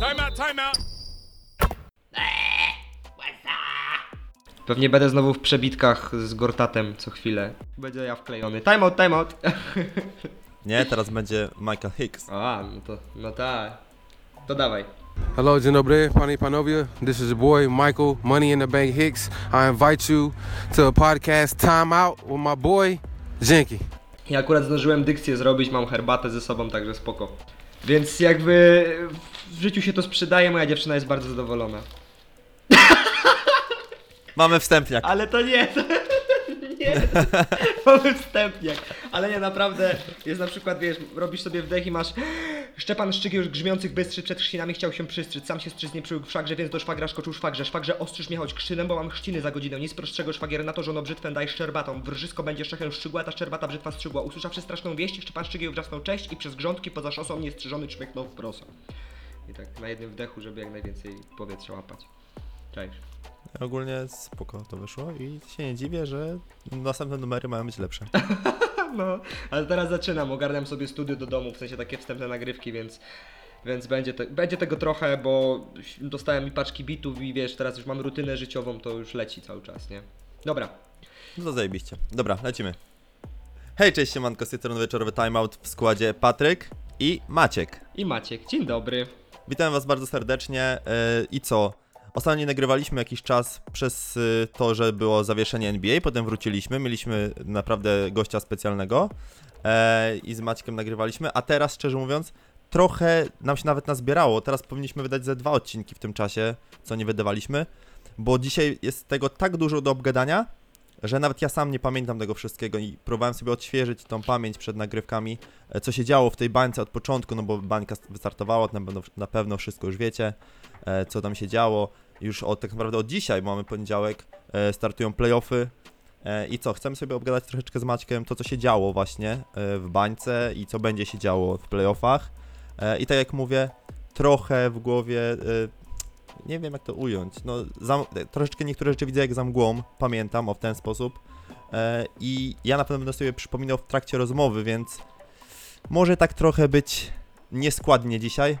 Time out, time out. Pewnie będę znowu w przebitkach z Gortatem co chwilę. Będzie ja wklejony. Timeout, timeout! Nie, teraz będzie Michael Hicks. A, no to, no tak. To dawaj. Hello, Genobre, Pani Panovia. This is your boy Michael Money in the Bank Hicks. I invite you to a podcast Time Out with my boy Jinky. Ja akurat zdążyłem dykcję zrobić, mam herbatę ze sobą, także spoko. Więc jakby w życiu się to sprzedaje, moja dziewczyna jest bardzo zadowolona. Mamy wstępniak. Ale to nie, to nie, mamy wstępniak. Ale nie, naprawdę, jest na przykład, wiesz, robisz sobie wdech i masz Szczepan Szczygiel już grzmiących bystrzy przed chrzcinami chciał się przystryć, sam się strzyc nie przyłógł w więc do szwagra szkoczył szwagrze, szwagrze ostrzyż mnie choć krzynem, bo mam chrzciny za godzinę, nic prostszego szwagier na to, żono brzytwę daj szczerbatą, wrżysko będzie szczechem szczygła, ta szczerbata brzytwa strzygła, usłyszawszy straszną wieść, Szczepan Szczygiel wrzasnął cześć i przez grządki poza szosą niestrzyżony czmychnął w proso. I tak na jednym wdechu, żeby jak najwięcej powietrza łapać. Cześć. Ogólnie spoko to wyszło i się nie dziwię, że następne numery mają być lepsze. No, ale teraz zaczynam, ogarniam sobie studio do domu, w sensie takie wstępne nagrywki, więc, więc będzie, te, będzie tego trochę, bo dostałem mi paczki bitów i wiesz, teraz już mam rutynę życiową, to już leci cały czas, nie? Dobra, No to zajebiście. Dobra, lecimy. Hej, cześć siemanko, z tej strony wieczorowy timeout w składzie Patryk i Maciek. i Maciek, dzień dobry. Witam was bardzo serdecznie yy, i co? Ostatnio nagrywaliśmy jakiś czas przez y, to, że było zawieszenie NBA, potem wróciliśmy, mieliśmy naprawdę gościa specjalnego e, i z Maćkiem nagrywaliśmy, a teraz szczerze mówiąc trochę nam się nawet nazbierało, teraz powinniśmy wydać ze dwa odcinki w tym czasie, co nie wydawaliśmy, bo dzisiaj jest tego tak dużo do obgadania, że nawet ja sam nie pamiętam tego wszystkiego i próbowałem sobie odświeżyć tą pamięć przed nagrywkami, e, co się działo w tej bańce od początku, no bo bańka wystartowała, na pewno, na pewno wszystko już wiecie, e, co tam się działo. Już od, tak naprawdę od dzisiaj, bo mamy poniedziałek, e, startują playoffy. I co, chcemy sobie obgadać troszeczkę z Maćkiem to, co się działo właśnie w bańce i co będzie się działo w playoffach. I tak jak mówię, trochę w głowie, nie wiem jak to ująć, no za, troszeczkę niektóre rzeczy widzę jak za mgłą, pamiętam o w ten sposób. E, I ja na pewno będę sobie przypominał w trakcie rozmowy, więc może tak trochę być nieskładnie dzisiaj.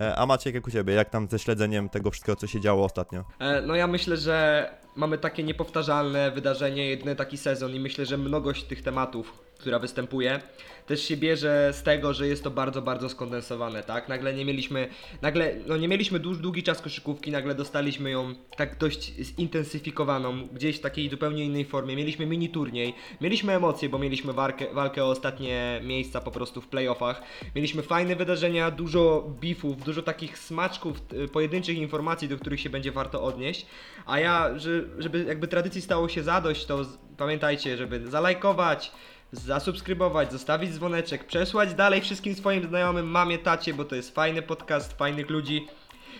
E, A Maciek, jak u Ciebie, jak tam ze śledzeniem tego wszystkiego, co się działo ostatnio? E, no ja myślę, że mamy takie niepowtarzalne wydarzenie, jedyny taki sezon i myślę, że mnogość tych tematów, która występuje, też się bierze z tego, że jest to bardzo, bardzo skondensowane, tak? Nagle nie mieliśmy, nagle, no nie mieliśmy dłuż, długi czas koszykówki, nagle dostaliśmy ją tak dość zintensyfikowaną, gdzieś w takiej zupełnie innej formie. Mieliśmy mini turniej, mieliśmy emocje, bo mieliśmy walkę, walkę o ostatnie miejsca po prostu w playoffach. Mieliśmy fajne wydarzenia, dużo beefów, dużo takich smaczków, pojedynczych informacji, do których się będzie warto odnieść. A ja, że, żeby jakby tradycji stało się zadość, to pamiętajcie, żeby zalajkować, zasubskrybować, zostawić dzwoneczek, przesłać dalej wszystkim swoim znajomym, mamie, tacie, bo to jest fajny podcast, fajnych ludzi.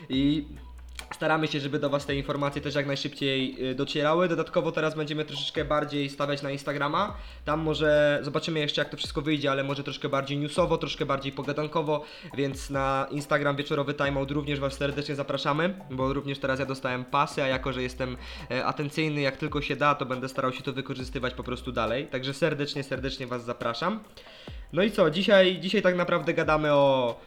I staramy się, żeby do Was te informacje też jak najszybciej y, docierały. Dodatkowo teraz będziemy troszeczkę bardziej stawiać na Instagrama. Tam może zobaczymy jeszcze jak to wszystko wyjdzie, ale może troszkę bardziej newsowo, troszkę bardziej pogadankowo, więc na Instagram wieczorowy timeout również Was serdecznie zapraszamy, bo również teraz ja dostałem pasy, a jako, że jestem e, atencyjny jak tylko się da, to będę starał się to wykorzystywać po prostu dalej. Także serdecznie, serdecznie Was zapraszam. No i co, dzisiaj, dzisiaj tak naprawdę gadamy o,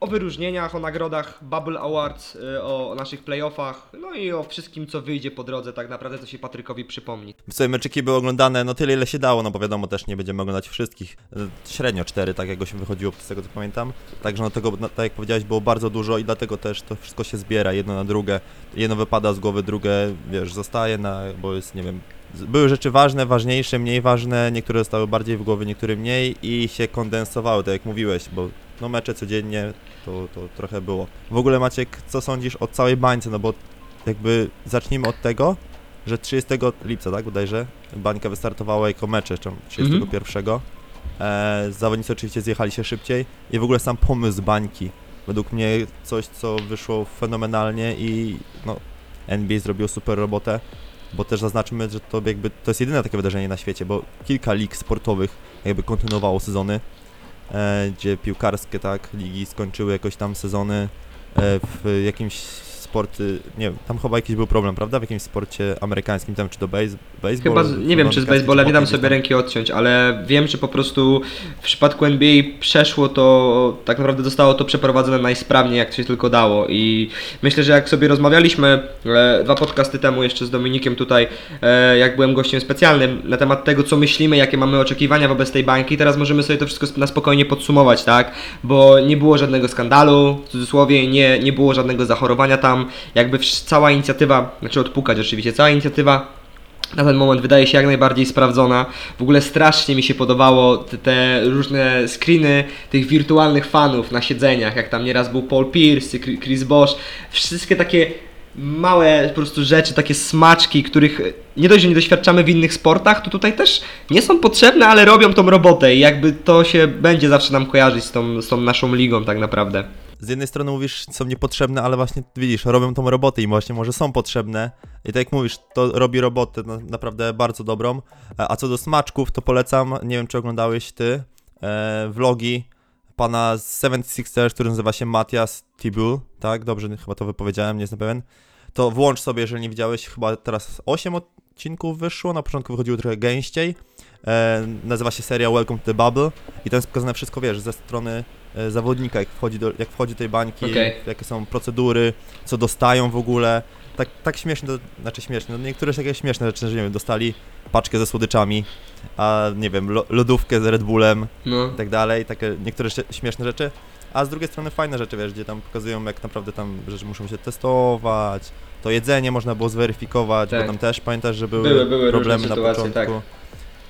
o wyróżnieniach, o nagrodach Bubble Awards, y, o naszych playoffach, no i o wszystkim, co wyjdzie po drodze, tak naprawdę, co się Patrykowi przypomni. Sobie meczyki były oglądane no tyle, ile się dało, no bo wiadomo, też nie będziemy oglądać wszystkich. E, Średnio cztery, tak jak się wychodziło, z tego co pamiętam. Także no tego, no, tak jak powiedziałeś, było bardzo dużo i dlatego też to wszystko się zbiera jedno na drugie. Jedno wypada z głowy, drugie, wiesz, zostaje na, bo jest, nie wiem, były rzeczy ważne, ważniejsze, mniej ważne, niektóre zostały bardziej w głowie, niektóre mniej i się kondensowały, tak jak mówiłeś, bo no mecze codziennie to, to trochę było. W ogóle Maciek, co sądzisz o całej bańce, no bo jakby zacznijmy od tego, że 30 lipca, tak, bodajże, bańka wystartowała jako mecze, czy 31. E, zawodnicy oczywiście zjechali się szybciej i w ogóle sam pomysł bańki, według mnie coś, co wyszło fenomenalnie i no, NBA zrobiło super robotę, bo też zaznaczmy, że to jakby to jest jedyne takie wydarzenie na świecie, bo kilka lig sportowych jakby kontynuowało sezony, gdzie piłkarskie, tak, ligi skończyły jakoś tam sezony e, w jakimś sporty, nie wiem, tam chyba jakiś był problem, prawda? W jakimś sporcie amerykańskim, tam czy do base, baseball? Chyba, z- nie wiem czy z baseballa, nie dam sobie ręki odciąć, ale wiem, że po prostu w przypadku NBA przeszło to, tak naprawdę zostało to przeprowadzone najsprawniej jak się tylko dało i myślę, że jak sobie rozmawialiśmy e, dwa podcasty temu jeszcze z Dominikiem tutaj, e, jak byłem gościem specjalnym na temat tego, co myślimy, jakie mamy oczekiwania wobec tej bańki, teraz możemy sobie to wszystko na spokojnie podsumować, tak? Bo nie było żadnego skandalu, w cudzysłowie, nie, nie było żadnego zachorowania tam, jakby cała inicjatywa, znaczy odpukać oczywiście, cała inicjatywa na ten moment wydaje się jak najbardziej sprawdzona. W ogóle strasznie mi się podobało te, te różne screeny tych wirtualnych fanów na siedzeniach, jak tam nieraz był Paul Pierce, Chri- Chris Bosh, wszystkie takie małe po prostu rzeczy, takie smaczki, których nie dość, że nie doświadczamy w innych sportach, to tutaj też nie są potrzebne, ale robią tą robotę i jakby to się będzie zawsze nam kojarzyć z tą, z tą naszą ligą tak naprawdę. Z jednej strony mówisz, są niepotrzebne, ale właśnie widzisz, robią tą robotę i właśnie może są potrzebne. I tak jak mówisz, to robi robotę na, naprawdę bardzo dobrą. E, A co do smaczków, to polecam, nie wiem czy oglądałeś ty, e, vlogi pana z Seven Sixers, który nazywa się Matias Tibu, tak? Dobrze, chyba to wypowiedziałem, nie jestem pewien. To włącz sobie, jeżeli nie widziałeś, chyba teraz 8 odcinków wyszło, na początku wychodziło trochę gęściej. E, nazywa się seria Welcome to the Bubble i tam jest pokazane wszystko, wiesz, ze strony zawodnika, jak wchodzi do, jak wchodzi do tej bańki, Okej. jakie są procedury, co dostają w ogóle. Tak, tak śmieszne, to, znaczy śmieszne, no niektóre takie śmieszne rzeczy, że nie wiem, dostali paczkę ze słodyczami, a nie wiem, lo, lodówkę z Red Bullem No. i tak dalej, takie niektóre śmieszne rzeczy, a z drugiej strony fajne rzeczy, wiesz, gdzie tam pokazują jak naprawdę tam rzeczy muszą się testować, to jedzenie można było zweryfikować, Tak. bo tam też pamiętasz, że były, Były- były problemy na sytuacje, początku. tak.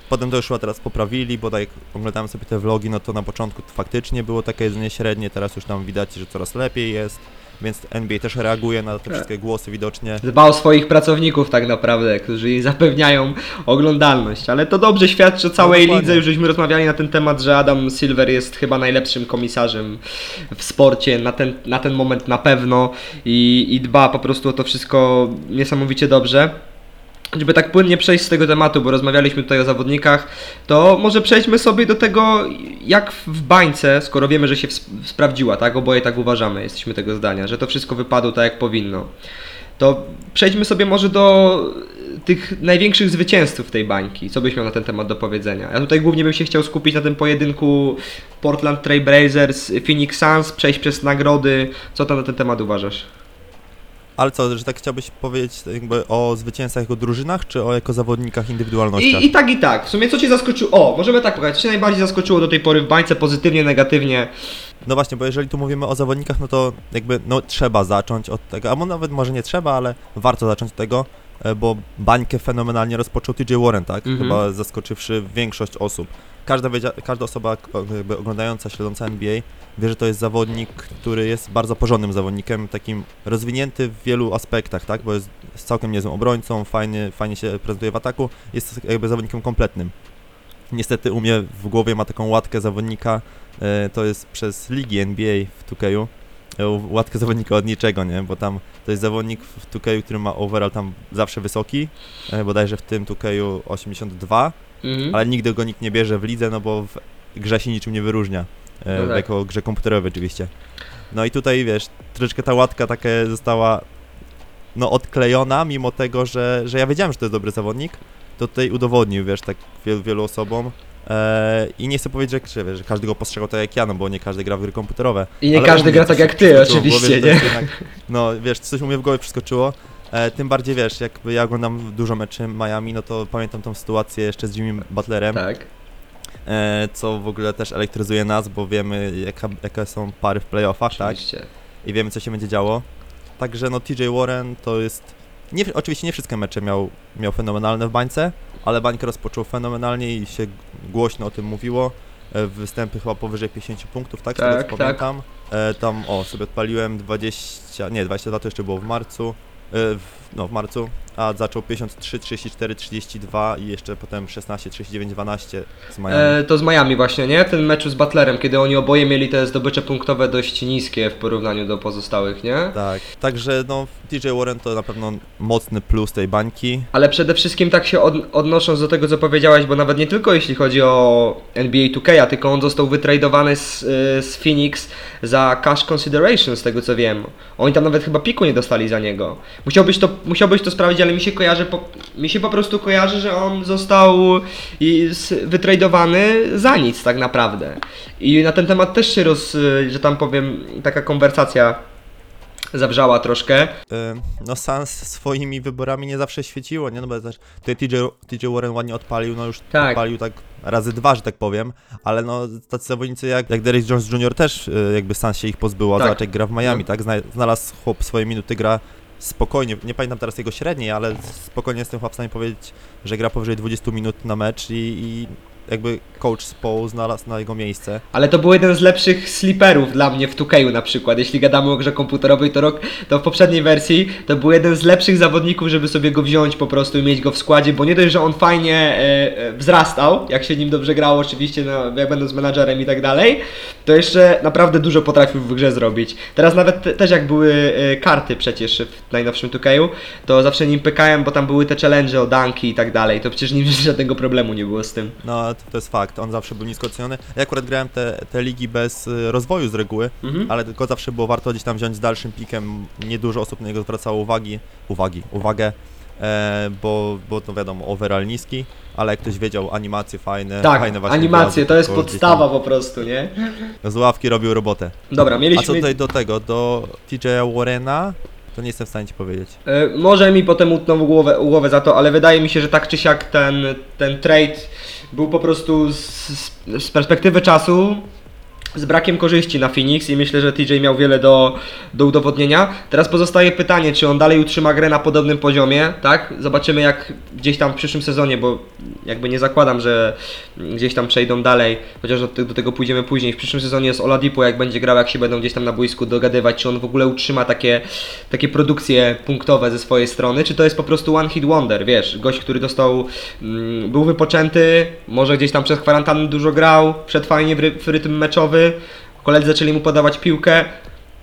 Potem to już chyba teraz poprawili, bo jak oglądałem sobie te vlogi, no to na początku faktycznie było takie jedzenie średnie, teraz już tam widać, że coraz lepiej jest, więc NBA też reaguje na te Tak. wszystkie głosy widocznie. Dba o swoich pracowników tak naprawdę, którzy jej zapewniają oglądalność, ale to dobrze świadczy o całej dokładnie. lidze, już żeśmy rozmawiali na ten temat, że Adam Silver jest chyba najlepszym komisarzem w sporcie na ten, na ten moment na pewno i, i dba po prostu o to wszystko niesamowicie dobrze. Żeby tak płynnie przejść z tego tematu, bo rozmawialiśmy tutaj o zawodnikach, to może przejdźmy sobie do tego, jak w bańce, skoro wiemy, że się sprawdziła, tak? Oboje tak uważamy, jesteśmy tego zdania, że to wszystko wypadło tak, jak powinno. To przejdźmy sobie może do tych największych zwycięzców tej bańki. Co byś miał na ten temat do powiedzenia? Ja tutaj głównie bym się chciał skupić na tym pojedynku Portland Trail Blazers, Phoenix Suns, przejść przez nagrody. Co tam na ten temat uważasz? Ale co, że tak chciałbyś powiedzieć jakby o zwycięzcach jako drużynach, czy o jako zawodnikach indywidualnościach? I, I tak, i tak. W sumie co Cię zaskoczyło? O, możemy tak powiedzieć. Co Cię najbardziej zaskoczyło do tej pory w bańce, pozytywnie, negatywnie? No właśnie, bo jeżeli tu mówimy o zawodnikach, no to jakby no trzeba zacząć od tego, albo nawet może nie trzeba, ale warto zacząć od tego, e, bo bańkę fenomenalnie rozpoczął TJ Warren, tak? Mhm. Chyba zaskoczywszy większość osób. Każda, każda osoba jakby oglądająca, śledząca NBA wie, że to jest zawodnik, który jest bardzo porządnym zawodnikiem, takim rozwinięty w wielu aspektach, tak? Bo jest, całkiem niezłym obrońcą, fajnie, fajnie się prezentuje w ataku, jest jakby zawodnikiem kompletnym. Niestety u mnie w głowie ma taką łatkę zawodnika, e, to jest przez ligi NBA w 2K, e, łatkę zawodnika od niczego, nie? Bo tam to jest zawodnik w 2K, który ma overall tam zawsze wysoki, e, bodajże w tym 2K 82, Mhm. ale nigdy go nikt nie bierze w lidze, no bo w grze się niczym nie wyróżnia. E, No tak. Jako grze komputerowej oczywiście. No i tutaj wiesz, troszeczkę ta łatka taka została no odklejona, mimo tego, że, że ja wiedziałem, że to jest dobry zawodnik, to tutaj udowodnił, wiesz, tak wielu, wielu osobom. E, I nie chcę powiedzieć, że, wiesz, że każdy go postrzegał tak jak ja, no bo nie każdy gra w gry komputerowe. I nie każdy gra tak jak ty, głowie, oczywiście, to nie? Jednak, no wiesz, coś u mnie w głowie przeskoczyło. E, tym bardziej wiesz, jakby ja oglądam dużo meczy Miami, no to pamiętam tą sytuację jeszcze z Jimmy Butlerem, Tak. e, co w ogóle też elektryzuje nas, bo wiemy jaka, jakie są pary w playoffach, tak? Oczywiście. I wiemy co się będzie działo. Także no TJ Warren to jest, nie, oczywiście nie wszystkie mecze miał, miał fenomenalne w bańce, ale bańkę rozpoczął fenomenalnie i się głośno o tym mówiło. E, Występy chyba powyżej 50 punktów, tak? Z tego, Tak, tak. pamiętam. E, tam, o, sobie odpaliłem 20, nie, 22 to jeszcze było w marcu. E, w, no, w marcu. A zaczął 53, 34, 32 i jeszcze potem 16, 39, 12 z Miami. E, to z Miami właśnie, nie? W tym meczu z Butlerem, kiedy oni oboje mieli te zdobycze punktowe dość niskie w porównaniu do pozostałych, nie? Tak, także no DJ Warren to na pewno mocny plus tej bańki. Ale przede wszystkim tak się od, odnosząc do tego, co powiedziałeś, bo nawet nie tylko jeśli chodzi o NBA 2K, tylko on został wytradowany z, y, z Phoenix za cash consideration, z tego co wiem. Oni tam nawet chyba piku nie dostali za niego. Musiałbyś to, musiałbyś to sprawdzić, ale mi się kojarzy, po, mi się po prostu kojarzy, że on został wytradowany za nic tak naprawdę. I na ten temat też się roz, że tam powiem, taka konwersacja zawrzała troszkę. E, No Sans swoimi wyborami nie zawsze świeciło, nie? No bo też tutaj TJ, TJ Warren ładnie odpalił, no już Tak. odpalił tak razy dwa, że tak powiem, ale no tacy zawodnicy jak, jak Derrick Jones Jr. też e, jakby Sans się ich pozbyła, Tak. zobacz jak gra w Miami, No. tak? Zna, znalazł chłop swoje minuty, gra spokojnie, nie pamiętam teraz jego średniej, ale spokojnie jestem chyba w stanie powiedzieć, że gra powyżej 20 minut na mecz i, i jakby coach Spo znalazł na jego miejsce. Ale to był jeden z lepszych sliperów dla mnie w 2K na przykład. Jeśli gadamy o grze komputerowej, to rok, to w poprzedniej wersji to był jeden z lepszych zawodników, żeby sobie go wziąć po prostu i mieć go w składzie, bo nie dość, że on fajnie e, e, wzrastał, jak się nim dobrze grało oczywiście, no, jak będąc menadżerem i tak dalej, to jeszcze naprawdę dużo potrafił w grze zrobić. Teraz nawet te, też jak były e, karty przecież w najnowszym 2K, to zawsze nim pykałem, bo tam były te challenge o danki i tak dalej, to przecież nim żadnego problemu nie było z tym. No to, jest fakt, on zawsze był nisko oceniony. Ja akurat grałem te, te ligi bez y, rozwoju z reguły, Mhm. ale tylko zawsze było warto gdzieś tam wziąć z dalszym pikiem. Niedużo osób na niego zwracało uwagi, uwagi, uwagę, e, bo, bo to wiadomo, overall niski, ale jak ktoś wiedział, animacje fajne, Tak, fajne właśnie animacje, to jest podstawa po prostu, nie? Z ławki robił robotę. Dobra, A co mieliśmy... tutaj do tego, do TJ'a Warrena, to nie jestem w stanie ci powiedzieć. E, Może mi potem utną głowę, głowę za to, ale wydaje mi się, że tak czy siak ten, ten trade był po prostu z, z- perspektywy czasu z brakiem korzyści na Phoenix i myślę, że TJ miał wiele do, do udowodnienia. Teraz pozostaje pytanie, czy on dalej utrzyma grę na podobnym poziomie, tak? Zobaczymy jak gdzieś tam w przyszłym sezonie, bo jakby nie zakładam, że gdzieś tam przejdą dalej, chociaż do, do tego pójdziemy później. W przyszłym sezonie jest Oladipo, jak będzie grał, jak się będą gdzieś tam na boisku dogadywać, czy on w ogóle utrzyma takie, takie produkcje punktowe ze swojej strony, czy to jest po prostu one hit wonder, wiesz, gość, który dostał, mm, był wypoczęty, może gdzieś tam przez kwarantannę dużo grał, wszedł fajnie w, ry, w rytm meczowy, koledzy zaczęli mu podawać piłkę,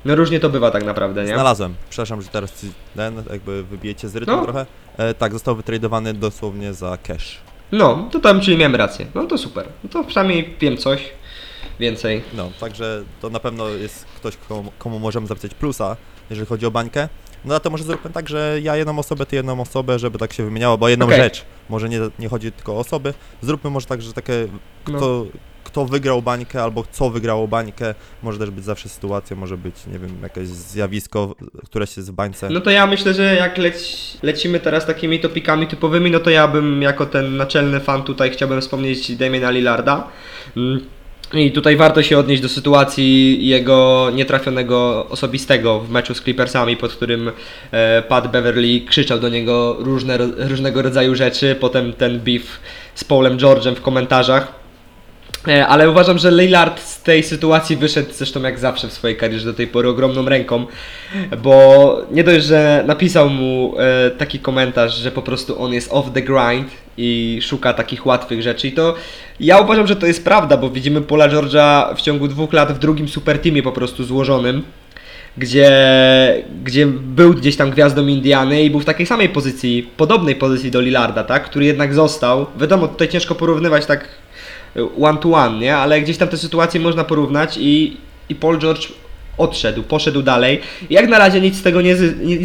no różnie to bywa tak naprawdę, nie? Znalazłem, przepraszam, że teraz ci ten, jakby wybijecie z rytmu No. trochę. E, tak, został wytradowany dosłownie za cash. No, to tam, czyli miałem rację, no to super, no to przynajmniej wiem coś więcej. No, także to na pewno jest ktoś, komu, komu możemy zapisać plusa, jeżeli chodzi o bańkę. No a to może zróbmy tak, że ja jedną osobę, ty jedną osobę, żeby tak się wymieniało, bo jedną Okej. rzecz, może nie, nie chodzi tylko o osoby. Zróbmy może tak, że takie, No. kto, kto wygrał bańkę albo co wygrało bańkę, może też być zawsze sytuacja, może być, nie wiem, jakieś zjawisko, które się z bańce... No to ja myślę, że jak leci, lecimy teraz takimi topikami typowymi, no to ja bym jako ten naczelny fan tutaj chciałbym wspomnieć Damiena Lillarda. Mm, I tutaj warto się odnieść do sytuacji jego nietrafionego osobistego w meczu z Clippersami, pod którym e, Pat Beverly krzyczał do niego różne, różnego rodzaju rzeczy, potem ten beef z Paulem George'em w komentarzach. E, Ale uważam, że Lillard z tej sytuacji wyszedł zresztą jak zawsze w swojej karierze do tej pory ogromną ręką, bo nie dość, że napisał mu e, taki komentarz, że po prostu on jest off the grind i szuka takich łatwych rzeczy i to ja uważam, że to jest prawda, bo widzimy Paula George'a w ciągu dwóch lat w drugim super teamie po prostu złożonym, gdzie, gdzie był gdzieś tam gwiazdą Indiany i był w takiej samej pozycji, podobnej pozycji do Lillarda, tak, który jednak został. Wiadomo, tutaj ciężko porównywać tak one to one, nie? Ale gdzieś tam te sytuacje można porównać i, i Paul George odszedł, poszedł dalej. Jak na razie nic z tego nie,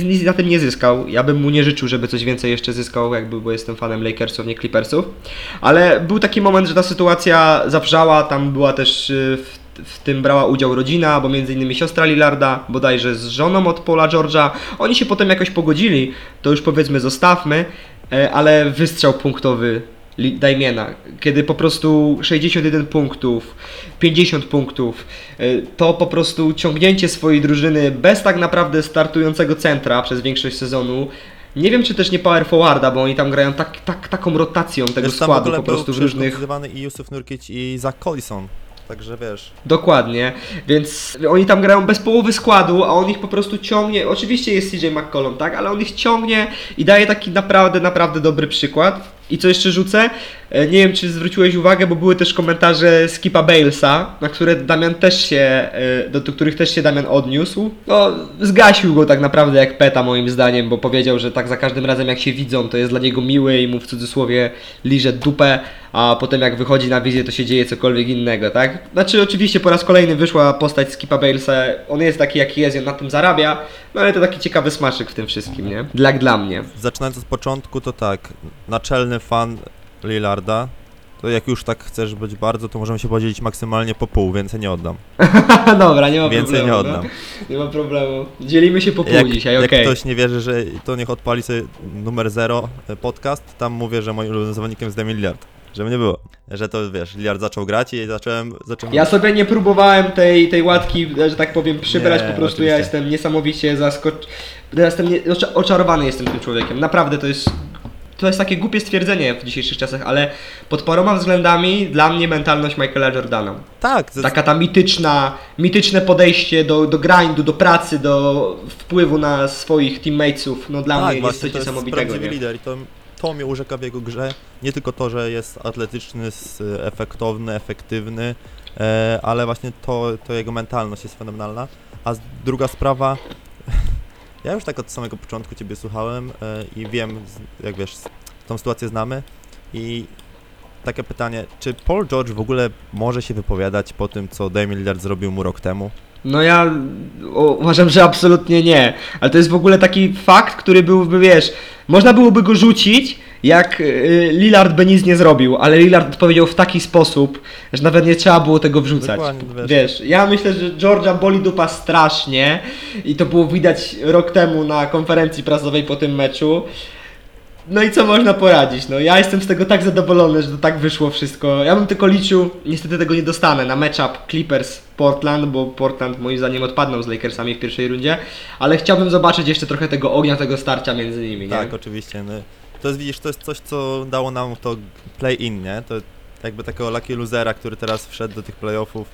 nic na tym nie zyskał. Ja bym mu nie życzył, żeby coś więcej jeszcze zyskał, jakby, bo jestem fanem Lakersów, nie Clippersów. Ale był taki moment, że ta sytuacja zawrzała, tam była też y, w w tym brała udział rodzina, bo między innymi siostra Lillarda, bodajże z żoną od Paula George'a. Oni się potem jakoś pogodzili, to już powiedzmy zostawmy, e, ale wystrzał punktowy Damiena, kiedy po prostu 61 punktów, 50 punktów, y, to po prostu ciągnięcie swojej drużyny bez tak naprawdę startującego centra przez większość sezonu. Nie wiem, czy też nie power forwarda, bo oni tam grają tak, tak, taką rotacją tego Wiesz, składu po prostu w różnych... i Yusuf Nurkic i Zach Collison. także wiesz. Dokładnie, więc oni tam grają bez połowy składu, a on ich po prostu ciągnie. Oczywiście jest CJ McCollum, tak, ale on ich ciągnie i daje taki naprawdę, naprawdę dobry przykład. I co jeszcze rzucę? E, Nie wiem, czy zwróciłeś uwagę, bo były też komentarze Skipa Balesa, na które Damian też się, e, do, których też się Damian odniósł. No, zgasił go tak naprawdę jak peta moim zdaniem, bo powiedział, że tak za każdym razem jak się widzą, to jest dla niego miły i mu w cudzysłowie liże dupę, a potem jak wychodzi na wizję, to się dzieje cokolwiek innego, tak? Znaczy oczywiście po raz kolejny wyszła postać Skipa Balesa, on jest taki jaki jest on na tym zarabia, no ale to taki ciekawy smaczek w tym wszystkim, nie? Dla, dla mnie. Zaczynając od początku, to tak, naczelny fan Lillarda, to jak już tak chcesz być bardzo, to możemy się podzielić maksymalnie po pół, więcej nie oddam. Dobra, nie ma Więcej problemu. nie no. oddam. Nie ma problemu. Dzielimy się po pół Jak, dzisiaj, jak okej. ktoś nie wierzy, że to niech odpali sobie numer 0 podcast, tam mówię, że moim ulubionym zawodnikiem jest Demi Lillard. Żeby nie było. Że to wiesz, Lillard zaczął grać i zacząłem. zacząłem Ja sobie nie próbowałem tej, tej łatki, że tak powiem, przybrać, Nie, po prostu oczywiście. ja jestem niesamowicie zaskoczony. Jestem nie, ocza- oczarowany jestem tym człowiekiem. Naprawdę to jest. To jest takie głupie stwierdzenie w dzisiejszych czasach, ale pod paroma względami dla mnie mentalność Michaela Jordana. Tak, ze- Taka ta mityczna, mityczne podejście do, do grindu, do pracy, do wpływu na swoich teammatesów, no dla tak, mnie jest coś to jest niesamowitego. Nie? lider i to, to mnie urzeka w jego grze. Nie tylko to, że jest atletyczny, efektowny, efektywny, e, ale właśnie to, to jego mentalność jest fenomenalna. A druga sprawa, ja już tak od samego początku Ciebie słuchałem e, i wiem, jak wiesz, tą sytuację znamy i takie pytanie, czy Paul George w ogóle może się wypowiadać po tym, co Damian Lillard zrobił mu rok temu? No ja uważam, że absolutnie nie. Ale to jest w ogóle taki fakt, który byłby, wiesz, można byłoby go rzucić, jak y, Lillard by nic nie zrobił, ale Lillard odpowiedział w taki sposób, że nawet nie trzeba było tego wrzucać. Dokładnie, wiesz. Ja myślę, że Georgia boli dupa strasznie i to było widać rok temu na konferencji prasowej po tym meczu. No i co można poradzić? No ja jestem z tego tak zadowolony, że to tak wyszło wszystko. Ja bym tylko liczył, niestety tego nie dostanę, na matchup Clippers-Portland, bo Portland moim zdaniem odpadną z Lakersami w pierwszej rundzie, ale chciałbym zobaczyć jeszcze trochę tego ognia, tego starcia między nimi, nie? Tak, oczywiście. No, to jest, widzisz, to jest coś, co dało nam to play-in, nie? To jakby takiego lucky losera, który teraz wszedł do tych playoffów.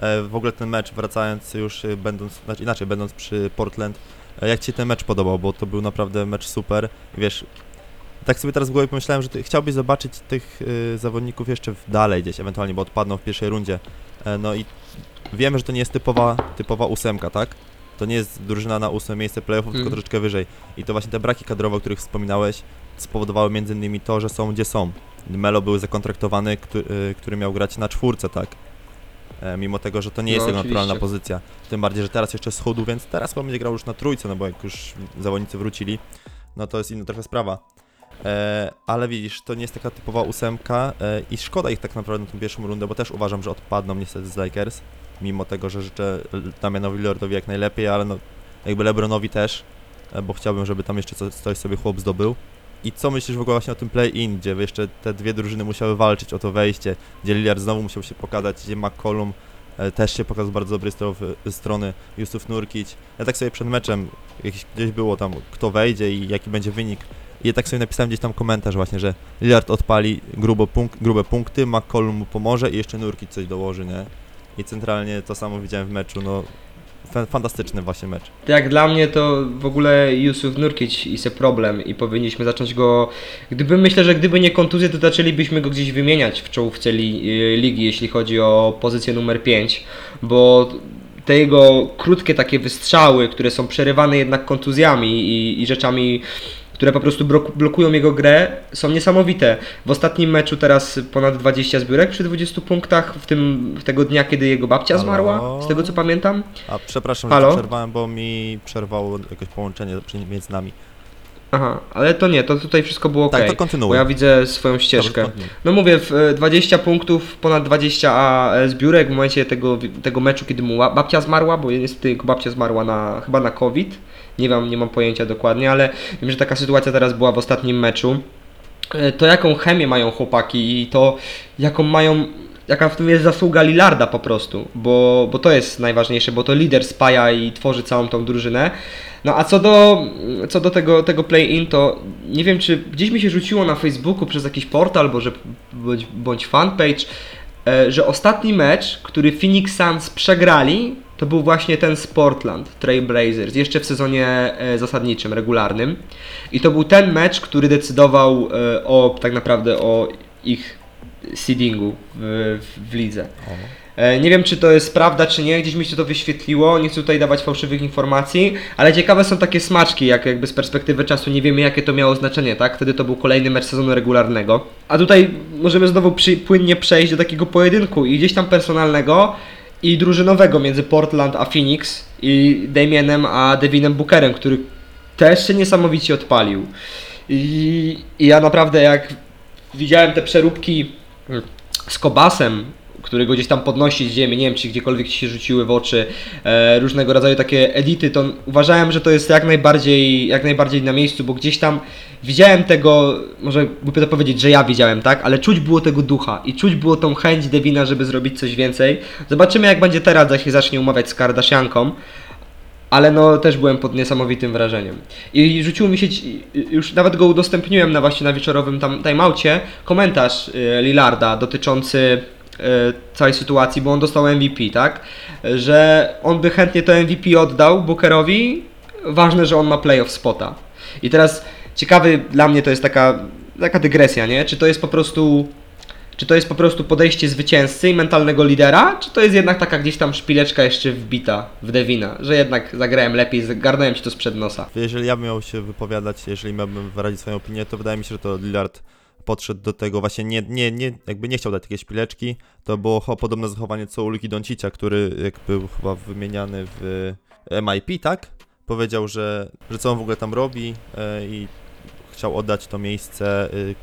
E, w ogóle ten mecz, wracając już, e, będąc, znaczy inaczej, będąc przy Portland, e, jak Ci się ten mecz podobał, bo to był naprawdę mecz super. Wiesz, tak sobie teraz w głowie pomyślałem, że ty chciałbyś zobaczyć tych e, zawodników jeszcze w dalej gdzieś, ewentualnie, bo odpadną w pierwszej rundzie. E, no i wiemy, że to nie jest typowa, typowa ósemka, tak? To nie jest drużyna na ósme miejsce playoffów, tylko Mm. troszeczkę wyżej. I to właśnie te braki kadrowe, o których wspominałeś, spowodowały między innymi to, że są gdzie są. Melo był zakontraktowany, który, który miał grać na czwórce, tak? E, mimo tego, że to nie jest No, jego naturalna pozycja. Tym bardziej, że teraz jeszcze schudł, więc teraz będzie grał już na trójce, no bo jak już zawodnicy wrócili, no to jest inna trochę sprawa. E, ale widzisz, to nie jest taka typowa ósemka e, i szkoda ich tak naprawdę na tą pierwszą rundę, bo też uważam, że odpadną niestety z Lakers, mimo tego, że życzę Damianowi Lillardowi jak najlepiej, ale no jakby LeBronowi też, e, bo chciałbym, żeby tam jeszcze coś, coś sobie chłop zdobył. I co myślisz w ogóle właśnie o tym play-in, gdzie jeszcze te dwie drużyny musiały walczyć o to wejście, gdzie Lillard znowu musiał się pokazać, gdzie McCollum e, też się pokazał z bardzo dobrej stro- strony, Jusuf Nurkic. Ja tak sobie przed meczem, gdzieś było tam, kto wejdzie i jaki będzie wynik. I ja tak sobie napisałem gdzieś tam komentarz właśnie, że Lillard odpali grubo punk- grube punkty, McCollum mu pomoże i jeszcze Nurkic coś dołoży, nie? I centralnie to samo widziałem w meczu, no fa- fantastyczny właśnie mecz. Jak dla mnie to w ogóle Yusuf Nurkic jest problem i powinniśmy zacząć go. Gdyby myślę, że gdyby nie kontuzje, to zaczęlibyśmy go gdzieś wymieniać w czołówce li, y, ligi, jeśli chodzi o pozycję numer 5, bo te jego krótkie takie wystrzały, które są przerywane jednak kontuzjami i, i rzeczami, które po prostu blokują jego grę, są niesamowite. W ostatnim meczu teraz ponad 20 zbiórek przy 20 punktach, w tym w tego dnia, kiedy jego babcia Halo? zmarła, z tego co pamiętam. A przepraszam, Halo? że przerwałem, bo mi przerwało jakieś połączenie między nami. Aha, ale to nie, to tutaj wszystko było ok. Tak, to Bo kontynuuj. ja widzę swoją ścieżkę. No mówię, w e, 20 punktów, ponad 20 a, e, zbiórek w momencie tego, tego meczu, kiedy mu babcia zmarła, bo niestety jego babcia zmarła na, chyba na COVID. Nie mam, nie mam pojęcia dokładnie, ale wiem, że taka sytuacja teraz była w ostatnim meczu. E, To jaką chemię mają chłopaki i to jaką mają, jaka w tym jest zasługa Lillarda po prostu, bo, bo to jest najważniejsze, bo to lider spaja i tworzy całą tą drużynę. No a co do, co do tego, tego play-in, to nie wiem, czy gdzieś mi się rzuciło na Facebooku przez jakiś portal, albo że, bądź, bądź fanpage, e, że ostatni mecz, który Phoenix Suns przegrali, to był właśnie ten z Portland, Trail Blazers, jeszcze w sezonie e, zasadniczym, regularnym. I to był ten mecz, który decydował e, o tak naprawdę o ich seedingu w, w, w lidze. E, Nie wiem, czy to jest prawda, czy nie, gdzieś mi się to wyświetliło, nie chcę tutaj dawać fałszywych informacji, ale ciekawe są takie smaczki, jak jakby z perspektywy czasu nie wiemy, jakie to miało znaczenie, tak? Wtedy to był kolejny mecz sezonu regularnego. A tutaj możemy znowu przy, płynnie przejść do takiego pojedynku i gdzieś tam personalnego i drużynowego między Portland a Phoenix i Damienem a Devinem Bookerem, który też się niesamowicie odpalił. I, i ja naprawdę jak widziałem te przeróbki z Kobasem, który go gdzieś tam podnosi z ziemi, nie wiem czy gdziekolwiek ci się rzuciły w oczy, e, różnego rodzaju takie edity, to uważałem, że to jest jak najbardziej, jak najbardziej na miejscu, bo gdzieś tam widziałem tego, może głupio to powiedzieć, że ja widziałem, tak, ale czuć było tego ducha i czuć było tą chęć Devina, żeby zrobić coś więcej. Zobaczymy jak będzie teraz, jak się zacznie umawiać z Kardashianką, ale no też byłem pod niesamowitym wrażeniem. I rzuciło mi się, już nawet go udostępniłem na właśnie na wieczorowym tam timeoutie, komentarz y, Lillarda dotyczący całej sytuacji, bo on dostał MVP, tak? Że on by chętnie to MVP oddał Bookerowi, ważne, że on ma playoff spota. I teraz ciekawy dla mnie to jest taka, taka dygresja, nie? Czy to jest po prostu czy to jest po prostu podejście zwycięzcy i mentalnego lidera, czy to jest jednak taka gdzieś tam szpileczka jeszcze wbita w Devina, że jednak zagrałem lepiej, zagarnąłem ci to sprzed nosa. Jeżeli ja bym miał się wypowiadać, jeżeli miałbym wyrazić swoją opinię, to wydaje mi się, że to Lillard podszedł do tego właśnie nie, nie, nie, jakby nie chciał dać takiej szpileczki. To było podobne zachowanie co u Luki Doncicia, który jak był chyba wymieniany w MIP, tak? Powiedział, że, że co on w ogóle tam robi e, i chciał oddać to miejsce, y,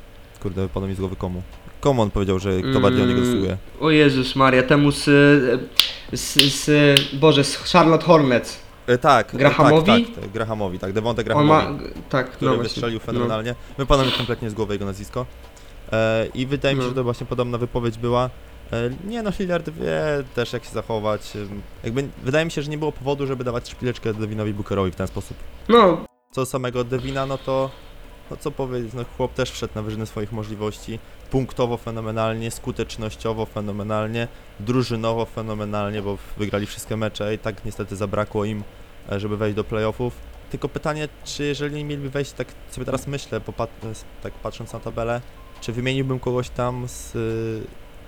kurde, wypadło mi z głowy komu. Komu on powiedział, że kto bardziej o niego Mm, zasługuje? O Jezus Maria, temu z, z, z Boże, z Charlotte Hornets. E, tak, Grahamowi? tak, tak, tak, Grahamowi, tak, Devonte On Grahamowi. ma, tak, który no wystrzelił no. fenomenalnie. Wypadło mi kompletnie z głowy jego nazwisko. E, I wydaje mi się, No. że to właśnie podobna wypowiedź była. E, nie no, Lillard wie też jak się zachować. Jakby wydaje mi się, że nie było powodu, żeby dawać szpileczkę Devinowi Bookerowi w ten sposób. No, Co samego Devina, no to no co powiedzieć, no chłop też wszedł na wyżyny swoich możliwości. Punktowo fenomenalnie, skutecznościowo fenomenalnie, drużynowo fenomenalnie, bo wygrali wszystkie mecze i tak niestety zabrakło im, e, żeby wejść do playoffów. Tylko pytanie, czy jeżeli mieliby wejść, tak sobie teraz myślę, bo pat, tak patrząc na tabelę, czy wymieniłbym kogoś tam z,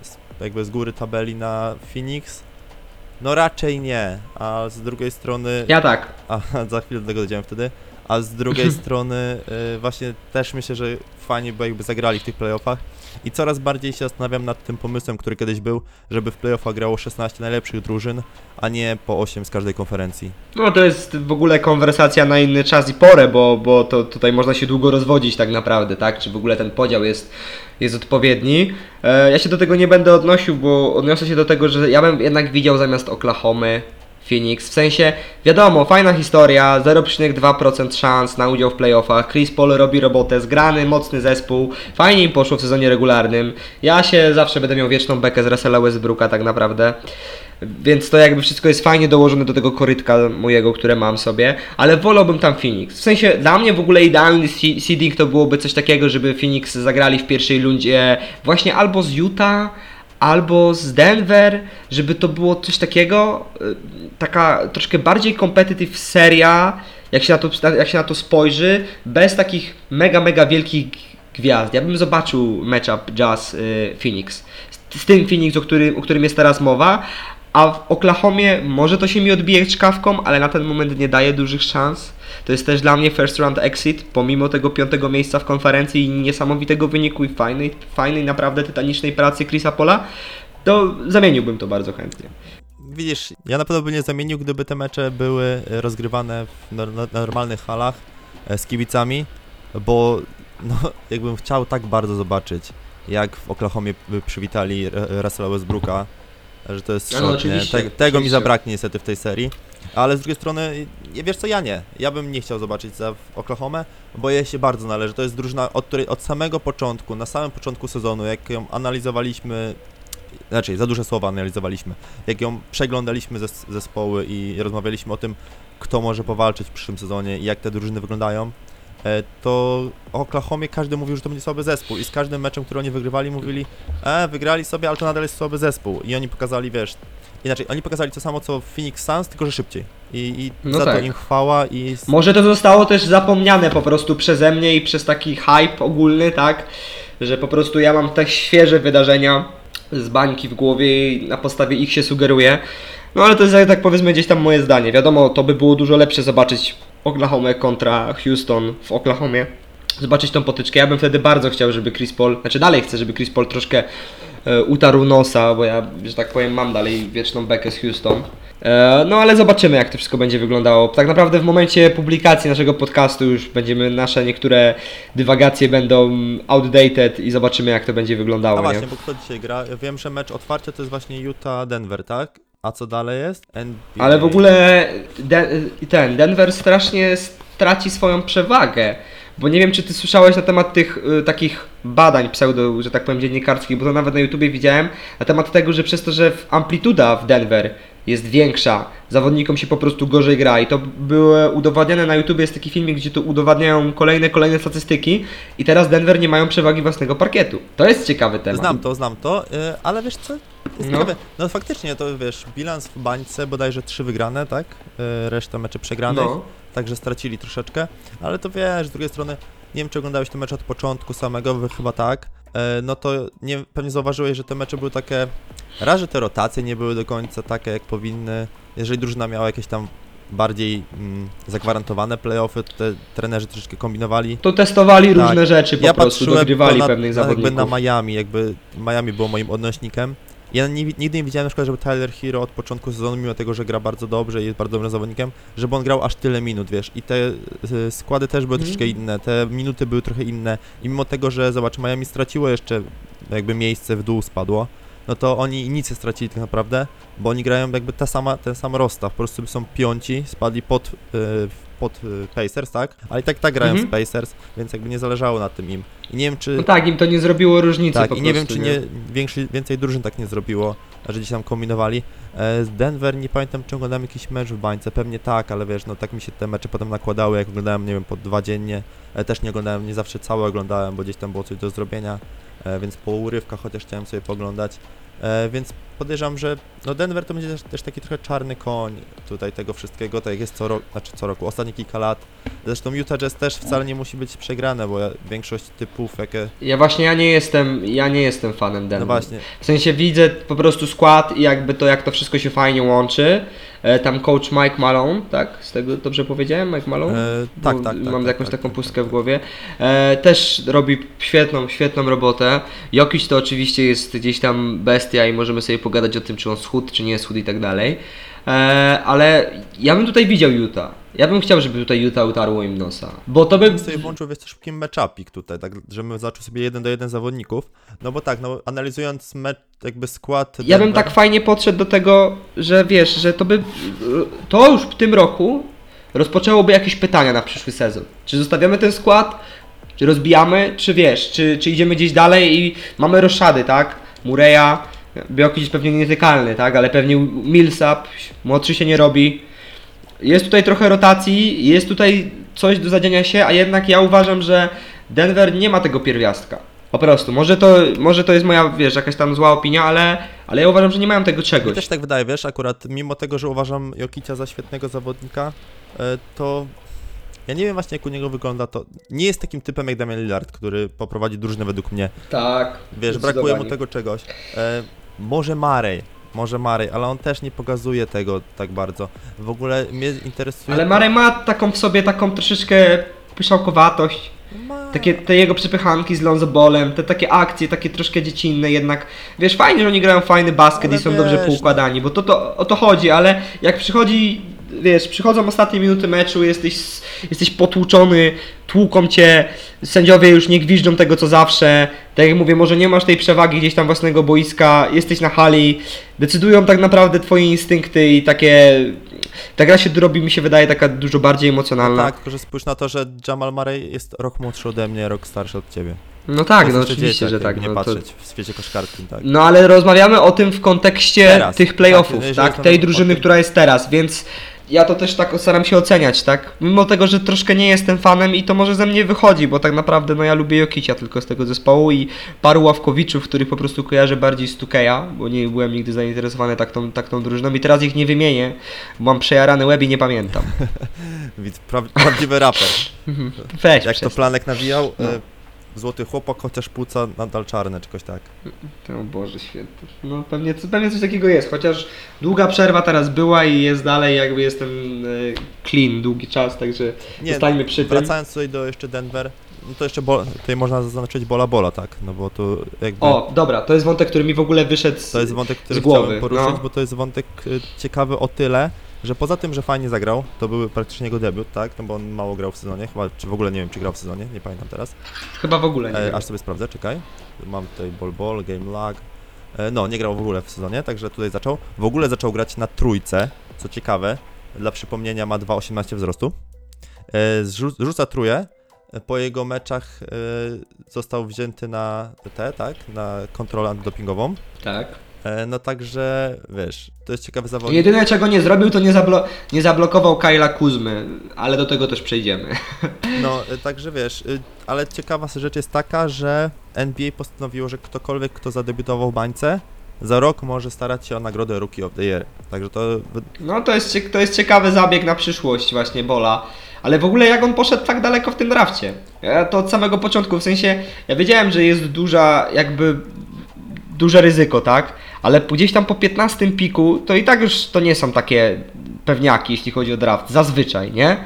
z jakby z góry tabeli na Phoenix? No raczej nie, a z drugiej strony... ja tak. A za chwilę do tego dojdziemy wtedy. A z drugiej strony y, właśnie też myślę, że fajnie by jakby zagrali w tych playoffach. I coraz bardziej się zastanawiam nad tym pomysłem, który kiedyś był, żeby w playoffach grało 16 najlepszych drużyn, a nie po 8 z każdej konferencji. No to jest w ogóle konwersacja na inny czas i porę, bo, bo to tutaj można się długo rozwodzić tak naprawdę, tak? Czy w ogóle ten podział jest, jest odpowiedni. E, ja się do tego nie będę odnosił, bo odniosę się do tego, że ja bym jednak widział zamiast Oklahomy Phoenix. W sensie, wiadomo, fajna historia, 0,2% szans na udział w playoffach. Chris Paul robi robotę, zgrany, mocny zespół. Fajnie im poszło w sezonie regularnym. Ja się zawsze będę miał wieczną bekę z Russella Westbrooka tak naprawdę. Więc to jakby wszystko jest fajnie dołożone do tego korytka mojego, które mam sobie, ale wolałbym tam Phoenix. W sensie dla mnie w ogóle idealny se- seeding to byłoby coś takiego, żeby Phoenix zagrali w pierwszej rundzie właśnie albo z Utah, albo z Denver, żeby to było coś takiego, y, taka troszkę bardziej competitive seria, jak się na to, jak się na to spojrzy, bez takich mega, mega wielkich gwiazd. Ja bym zobaczył matchup Jazz y, Phoenix. Z, tym Phoenix, o którym, o którym jest teraz mowa, a w Oklahomie może to się mi odbije czkawką, ale na ten moment nie daje dużych szans. To jest też dla mnie first round exit, pomimo tego piątego miejsca w konferencji i niesamowitego wyniku i fajnej, fajnej naprawdę tytanicznej pracy Chrisa Pola, to zamieniłbym to bardzo chętnie. Widzisz, ja na pewno bym nie zamienił, gdyby te mecze były rozgrywane w normalnych halach e, z kibicami, bo no, jakbym chciał tak bardzo zobaczyć, jak w Oklahomie przywitali Russella Westbrooka, że to jest No, szok, nie? oczywiście, Te, tego mi oczywiście. zabraknie niestety w tej serii. Ale z drugiej strony, nie wiesz co, ja nie. Ja bym nie chciał zobaczyć za w Oklahomę, bo jej się bardzo należy. To jest drużyna, od której od samego początku, na samym początku sezonu, jak ją analizowaliśmy, znaczy za duże słowa analizowaliśmy, jak ją przeglądaliśmy zes zespoły i rozmawialiśmy o tym, kto może powalczyć w przyszłym sezonie i jak te drużyny wyglądają, to o Oklahomie każdy mówił, że to będzie słaby zespół i z każdym meczem, który oni wygrywali, mówili, e, wygrali sobie, ale to nadal jest słaby zespół. I oni pokazali, wiesz, inaczej, oni pokazali to samo co Phoenix Suns, tylko że szybciej. I, i No za tak. to im chwała i... Może to zostało też zapomniane po prostu przeze mnie i przez taki hype ogólny, tak? Że po prostu ja mam te świeże wydarzenia z bańki w głowie i na podstawie ich się sugeruję. No ale to jest tak powiedzmy gdzieś tam moje zdanie. Wiadomo, to by było dużo lepsze zobaczyć Oklahoma kontra Houston w Oklahomie. Zobaczyć tą potyczkę. Ja bym wtedy bardzo chciał, żeby Chris Paul, znaczy dalej chcę, żeby Chris Paul troszkę e, utarł nosa, bo ja, że tak powiem, mam dalej wieczną bekę z Houston. E, No ale zobaczymy, jak to wszystko będzie wyglądało. Tak naprawdę w momencie publikacji naszego podcastu już będziemy, nasze niektóre dywagacje będą outdated i zobaczymy, jak to będzie wyglądało. A nie? właśnie, bo kto dzisiaj gra? Ja Wiem, że mecz otwarcia to jest właśnie Utah-Denver, tak? A co dalej jest? NBA. Ale w ogóle De- ten Denver strasznie straci swoją przewagę. Bo nie wiem, czy ty słyszałeś na temat tych y, takich badań pseudo, że tak powiem, dziennikarskich, bo to nawet na YouTubie widziałem, na temat tego, że przez to, że amplituda w Denver jest większa, zawodnikom się po prostu gorzej gra i to było udowadniane na YouTubie, jest taki filmik, gdzie to udowadniają kolejne, kolejne statystyki i teraz Denver nie mają przewagi własnego parkietu. To jest ciekawy temat. Znam to, znam to, y, ale wiesz co? Jest No. ciekawe. No faktycznie to wiesz, bilans w bańce bodajże trzy wygrane, tak? Y, Reszta meczy przegranych, No. także stracili troszeczkę, ale to wiesz, z drugiej strony, nie wiem czy oglądałeś te mecze od początku samego, chyba tak, y, no to nie, pewnie zauważyłeś, że te mecze były takie, raz, że te rotacje nie były do końca takie jak powinny, jeżeli drużyna miała jakieś tam bardziej mm, zagwarantowane playoffy, to te trenerzy troszeczkę kombinowali, To testowali Tak. różne rzeczy po ja prostu, dogrywali na, pewnych na, jakby zawodników. na Miami, jakby Miami było moim odnośnikiem. Ja nie, nigdy nie widziałem na przykład, żeby Tyler Hero od początku sezonu, mimo tego, że gra bardzo dobrze i jest bardzo dobrym zawodnikiem, żeby on grał aż tyle minut, wiesz. I te y, składy też były Mhm. troszkę inne, te minuty były trochę inne. I mimo tego, że zobacz, Miami straciło jeszcze jakby miejsce w dół spadło, no to oni nic nie stracili tak naprawdę, bo oni grają jakby ta sama, ten sam rozstaw, po prostu są piąci, spadli pod, y, pod y, Pacers, tak? Ale i tak tak grają Mhm. z Pacers, więc jakby nie zależało na tym im. I nie wiem czy... No tak, im to nie zrobiło różnicy Tak, po i nie prostu, wiem, czy nie, większy, więcej drużyn tak nie zrobiło, że gdzieś tam kombinowali. E, z Denver nie pamiętam, czy oglądałem jakiś mecz w bańce, pewnie tak, ale wiesz, no tak mi się te mecze potem nakładały, jak oglądałem, nie wiem, po dwa dziennie. E, też nie oglądałem, nie zawsze całe oglądałem, bo gdzieś tam było coś do zrobienia, e, więc po urywkach chociaż chciałem sobie poglądać. Więc podejrzewam, że no Denver to będzie też, też taki trochę czarny koń tutaj tego wszystkiego, tak jak jest co roku, znaczy co roku, ostatnie kilka lat. Zresztą Utah Jazz też wcale nie musi być przegrane, bo ja, większość typów, jakie... Ja właśnie ja nie jestem, ja nie jestem fanem Denver. No właśnie, W sensie widzę po prostu skład i jakby to jak to wszystko się fajnie łączy. E, tam coach Mike Malone, tak? Z tego dobrze powiedziałem, Mike Malone? E, tak, tak, tak. Mam tak, jakąś tak, taką tak, pustkę tak, w głowie. E, też robi świetną, świetną robotę. Jokic to oczywiście jest gdzieś tam bestia i możemy sobie pogadać o tym, czy on schudł, czy nie schudł i tak dalej. E, ale ja bym tutaj widział Utah. Ja bym chciał, żeby tutaj Utah utarło im nosa. Bo to by... bym sobie włączył wiesz, szybki matchupik tutaj, tak, żebym zaczął sobie jeden do jeden zawodników. No bo tak, no analizując mecz, jakby skład. Ja bym tak fajnie podszedł do tego, że wiesz, że to by. To już w tym roku rozpoczęłoby jakieś pytania na przyszły sezon. Czy zostawiamy ten skład, czy rozbijamy, czy wiesz, czy, czy idziemy gdzieś dalej i mamy roszady, tak? Mureya, Biokic pewnie nietykalny, tak? Ale pewnie Millsap, młodszy się nie robi. Jest tutaj trochę rotacji, jest tutaj coś do zadziania się, a jednak ja uważam, że Denver nie ma tego pierwiastka. Po prostu, może to, może to jest moja, wiesz, jakaś tam zła opinia, ale, ale ja uważam, że nie mają tego Mi czegoś. też tak wydaje, wiesz, akurat mimo tego, że uważam Jokicia za świetnego zawodnika, e, to ja nie wiem właśnie jak u niego wygląda to. Nie jest takim typem jak Damian Lillard, który poprowadzi drużynę według mnie. Tak. Wiesz, brakuje mu tego czegoś. Może Marej, może Marej, ale on też nie pokazuje tego tak bardzo. W ogóle mnie interesuje... Ale Mare ma taką w sobie taką troszeczkę pyszałkowatość. Ma- Takie te jego przepychanki z Lonzo Ballem, te takie akcje, takie troszkę dziecinne jednak. Wiesz, fajnie, że oni grają fajny basket Ale i są dobrze wiesz, poukładani, bo to, to o to chodzi, ale jak przychodzi, wiesz, przychodzą ostatnie minuty meczu, jesteś, jesteś potłuczony, tłuką cię, sędziowie już nie gwiżdżą tego co zawsze. Tak jak mówię, może nie masz tej przewagi gdzieś tam własnego boiska, jesteś na hali, decydują tak naprawdę twoje instynkty i takie... Ta gra się robi, mi się wydaje, taka dużo bardziej emocjonalna. Tak, tylko że spójrz na to, że Jamal Murray jest rok młodszy ode mnie, rok starszy od ciebie. No tak, no oczywiście, dzieciak, że tak. jakby No, Nie to, patrzeć w świecie koszkarki, tak. no ale rozmawiamy o tym w kontekście Teraz, tych tak, playoffów, jeżeli tak? rozmawiamy Tej o drużyny, tym- która jest teraz, więc ja to też tak staram się oceniać, tak? Mimo tego, że troszkę nie jestem fanem i to może ze mnie wychodzi, bo tak naprawdę no ja lubię Jokicia tylko z tego zespołu i paru ławkowiczów, których po prostu kojarzę bardziej z Tukeja, bo nie byłem nigdy zainteresowany tak tą, tak tą drużyną i teraz ich nie wymienię, bo mam przejarany łeb i nie pamiętam. Prawdziwy raper. Weź, Jak to. Planek nawijał, No. E, złoty chłopak, chociaż płuca nadal czarne, czy coś tak. O Boże święty. No pewnie, pewnie coś takiego jest, chociaż długa przerwa teraz była i jest dalej, jakby jestem e, clean długi czas, także Nie, zostańmy przy tym. Wracając tutaj do jeszcze Denver, no to jeszcze bol, tutaj można zaznaczyć Bola Bola, tak, no bo tu jakby... O, dobra, to jest wątek, który mi w ogóle wyszedł z... To jest wątek, który z głowy, chciałem poruszyć, no. bo to jest wątek y, ciekawy o tyle, że poza tym, że fajnie zagrał, to był praktycznie jego debiut, tak? No bo on mało grał w sezonie, chyba, czy w ogóle nie wiem, czy grał w sezonie, nie pamiętam teraz. Chyba w ogóle nie E, aż sobie sprawdzę, czekaj. Mam tutaj ball ball, game lag. E, no, nie grał w ogóle w sezonie, także tutaj zaczął. W ogóle zaczął grać na trójce, co ciekawe. Dla przypomnienia ma 2,18 wzrostu. E, rzuca truje. E, Po jego meczach e, został wzięty na T, tak? Na kontrolę antydopingową. Tak. E, No także, wiesz, to jest ciekawy zawodnik. Jedyne czego nie zrobił, to nie, zablo nie zablokował Kyla Kuzmy, ale do tego też przejdziemy. No, y, także wiesz, y, ale ciekawa rzecz jest taka, że NBA postanowiło, że ktokolwiek, kto zadebiutował w bańce, za rok może starać się o nagrodę Rookie of the Year. Także to No to jest, to jest ciekawy zabieg na przyszłość właśnie Bola. Ale w ogóle jak on poszedł tak daleko w tym drafcie? Ja to od samego początku, w sensie ja wiedziałem, że jest duża jakby duże ryzyko, tak? Ale gdzieś tam po 15 piku to i tak już to nie są takie pewniaki, jeśli chodzi o draft, zazwyczaj, nie?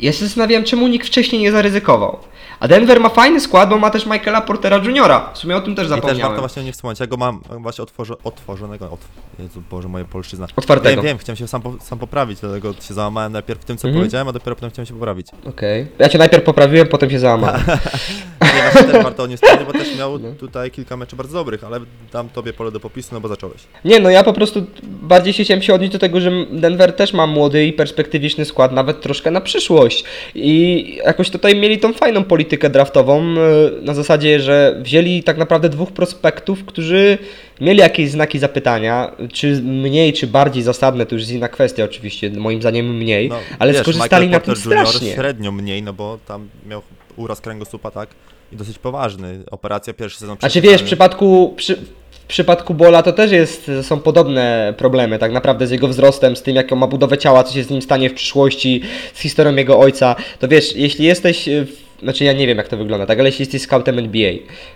Ja się zastanawiałem, czemu nikt wcześniej nie zaryzykował. A Denver ma fajny skład, bo ma też Michaela Portera Jr. W sumie o tym też i też zapomniałem. warto właśnie nie wspomnieć. Ja go mam właśnie otworzy, otworzonego, otw Jezu Boże, moje polszczyzna. Otwartego. Wiem, wiem, chciałem się sam, po, sam poprawić, dlatego się załamałem najpierw w tym, co Mhm. powiedziałem, a dopiero potem chciałem się poprawić. Okej. Ja cię najpierw poprawiłem, potem się załamałem. Nie, właśnie też warto o nie wspomnieć, bo też miał tutaj kilka meczy bardzo dobrych, ale dam tobie pole do popisu, no bo zacząłeś. Nie, no ja po prostu bardziej się chciałem się odnieść do tego, że Denver też ma młody i perspektywiczny skład, nawet troszkę na przyszłość. I jakoś tutaj mieli tą fajną politykę draftową, e, na zasadzie, że wzięli tak naprawdę dwóch prospektów, którzy mieli jakieś znaki zapytania, czy mniej, czy bardziej zasadne, to już jest inna kwestia oczywiście, moim zdaniem mniej, No, ale wiesz, skorzystali Michael na tym Porter Jr. strasznie. średnio mniej, no bo tam miał uraz kręgosłupa, tak? I dosyć poważny. Operacja pierwszy sezon Znaczy wiesz, w przypadku, przy, w przypadku Bola to też jest, są podobne problemy tak naprawdę z jego wzrostem, z tym jaką ma budowę ciała, co się z nim stanie w przyszłości, z historią jego ojca. To wiesz, jeśli jesteś, w, znaczy ja nie wiem jak to wygląda, tak, ale jeśli jesteś scoutem NBA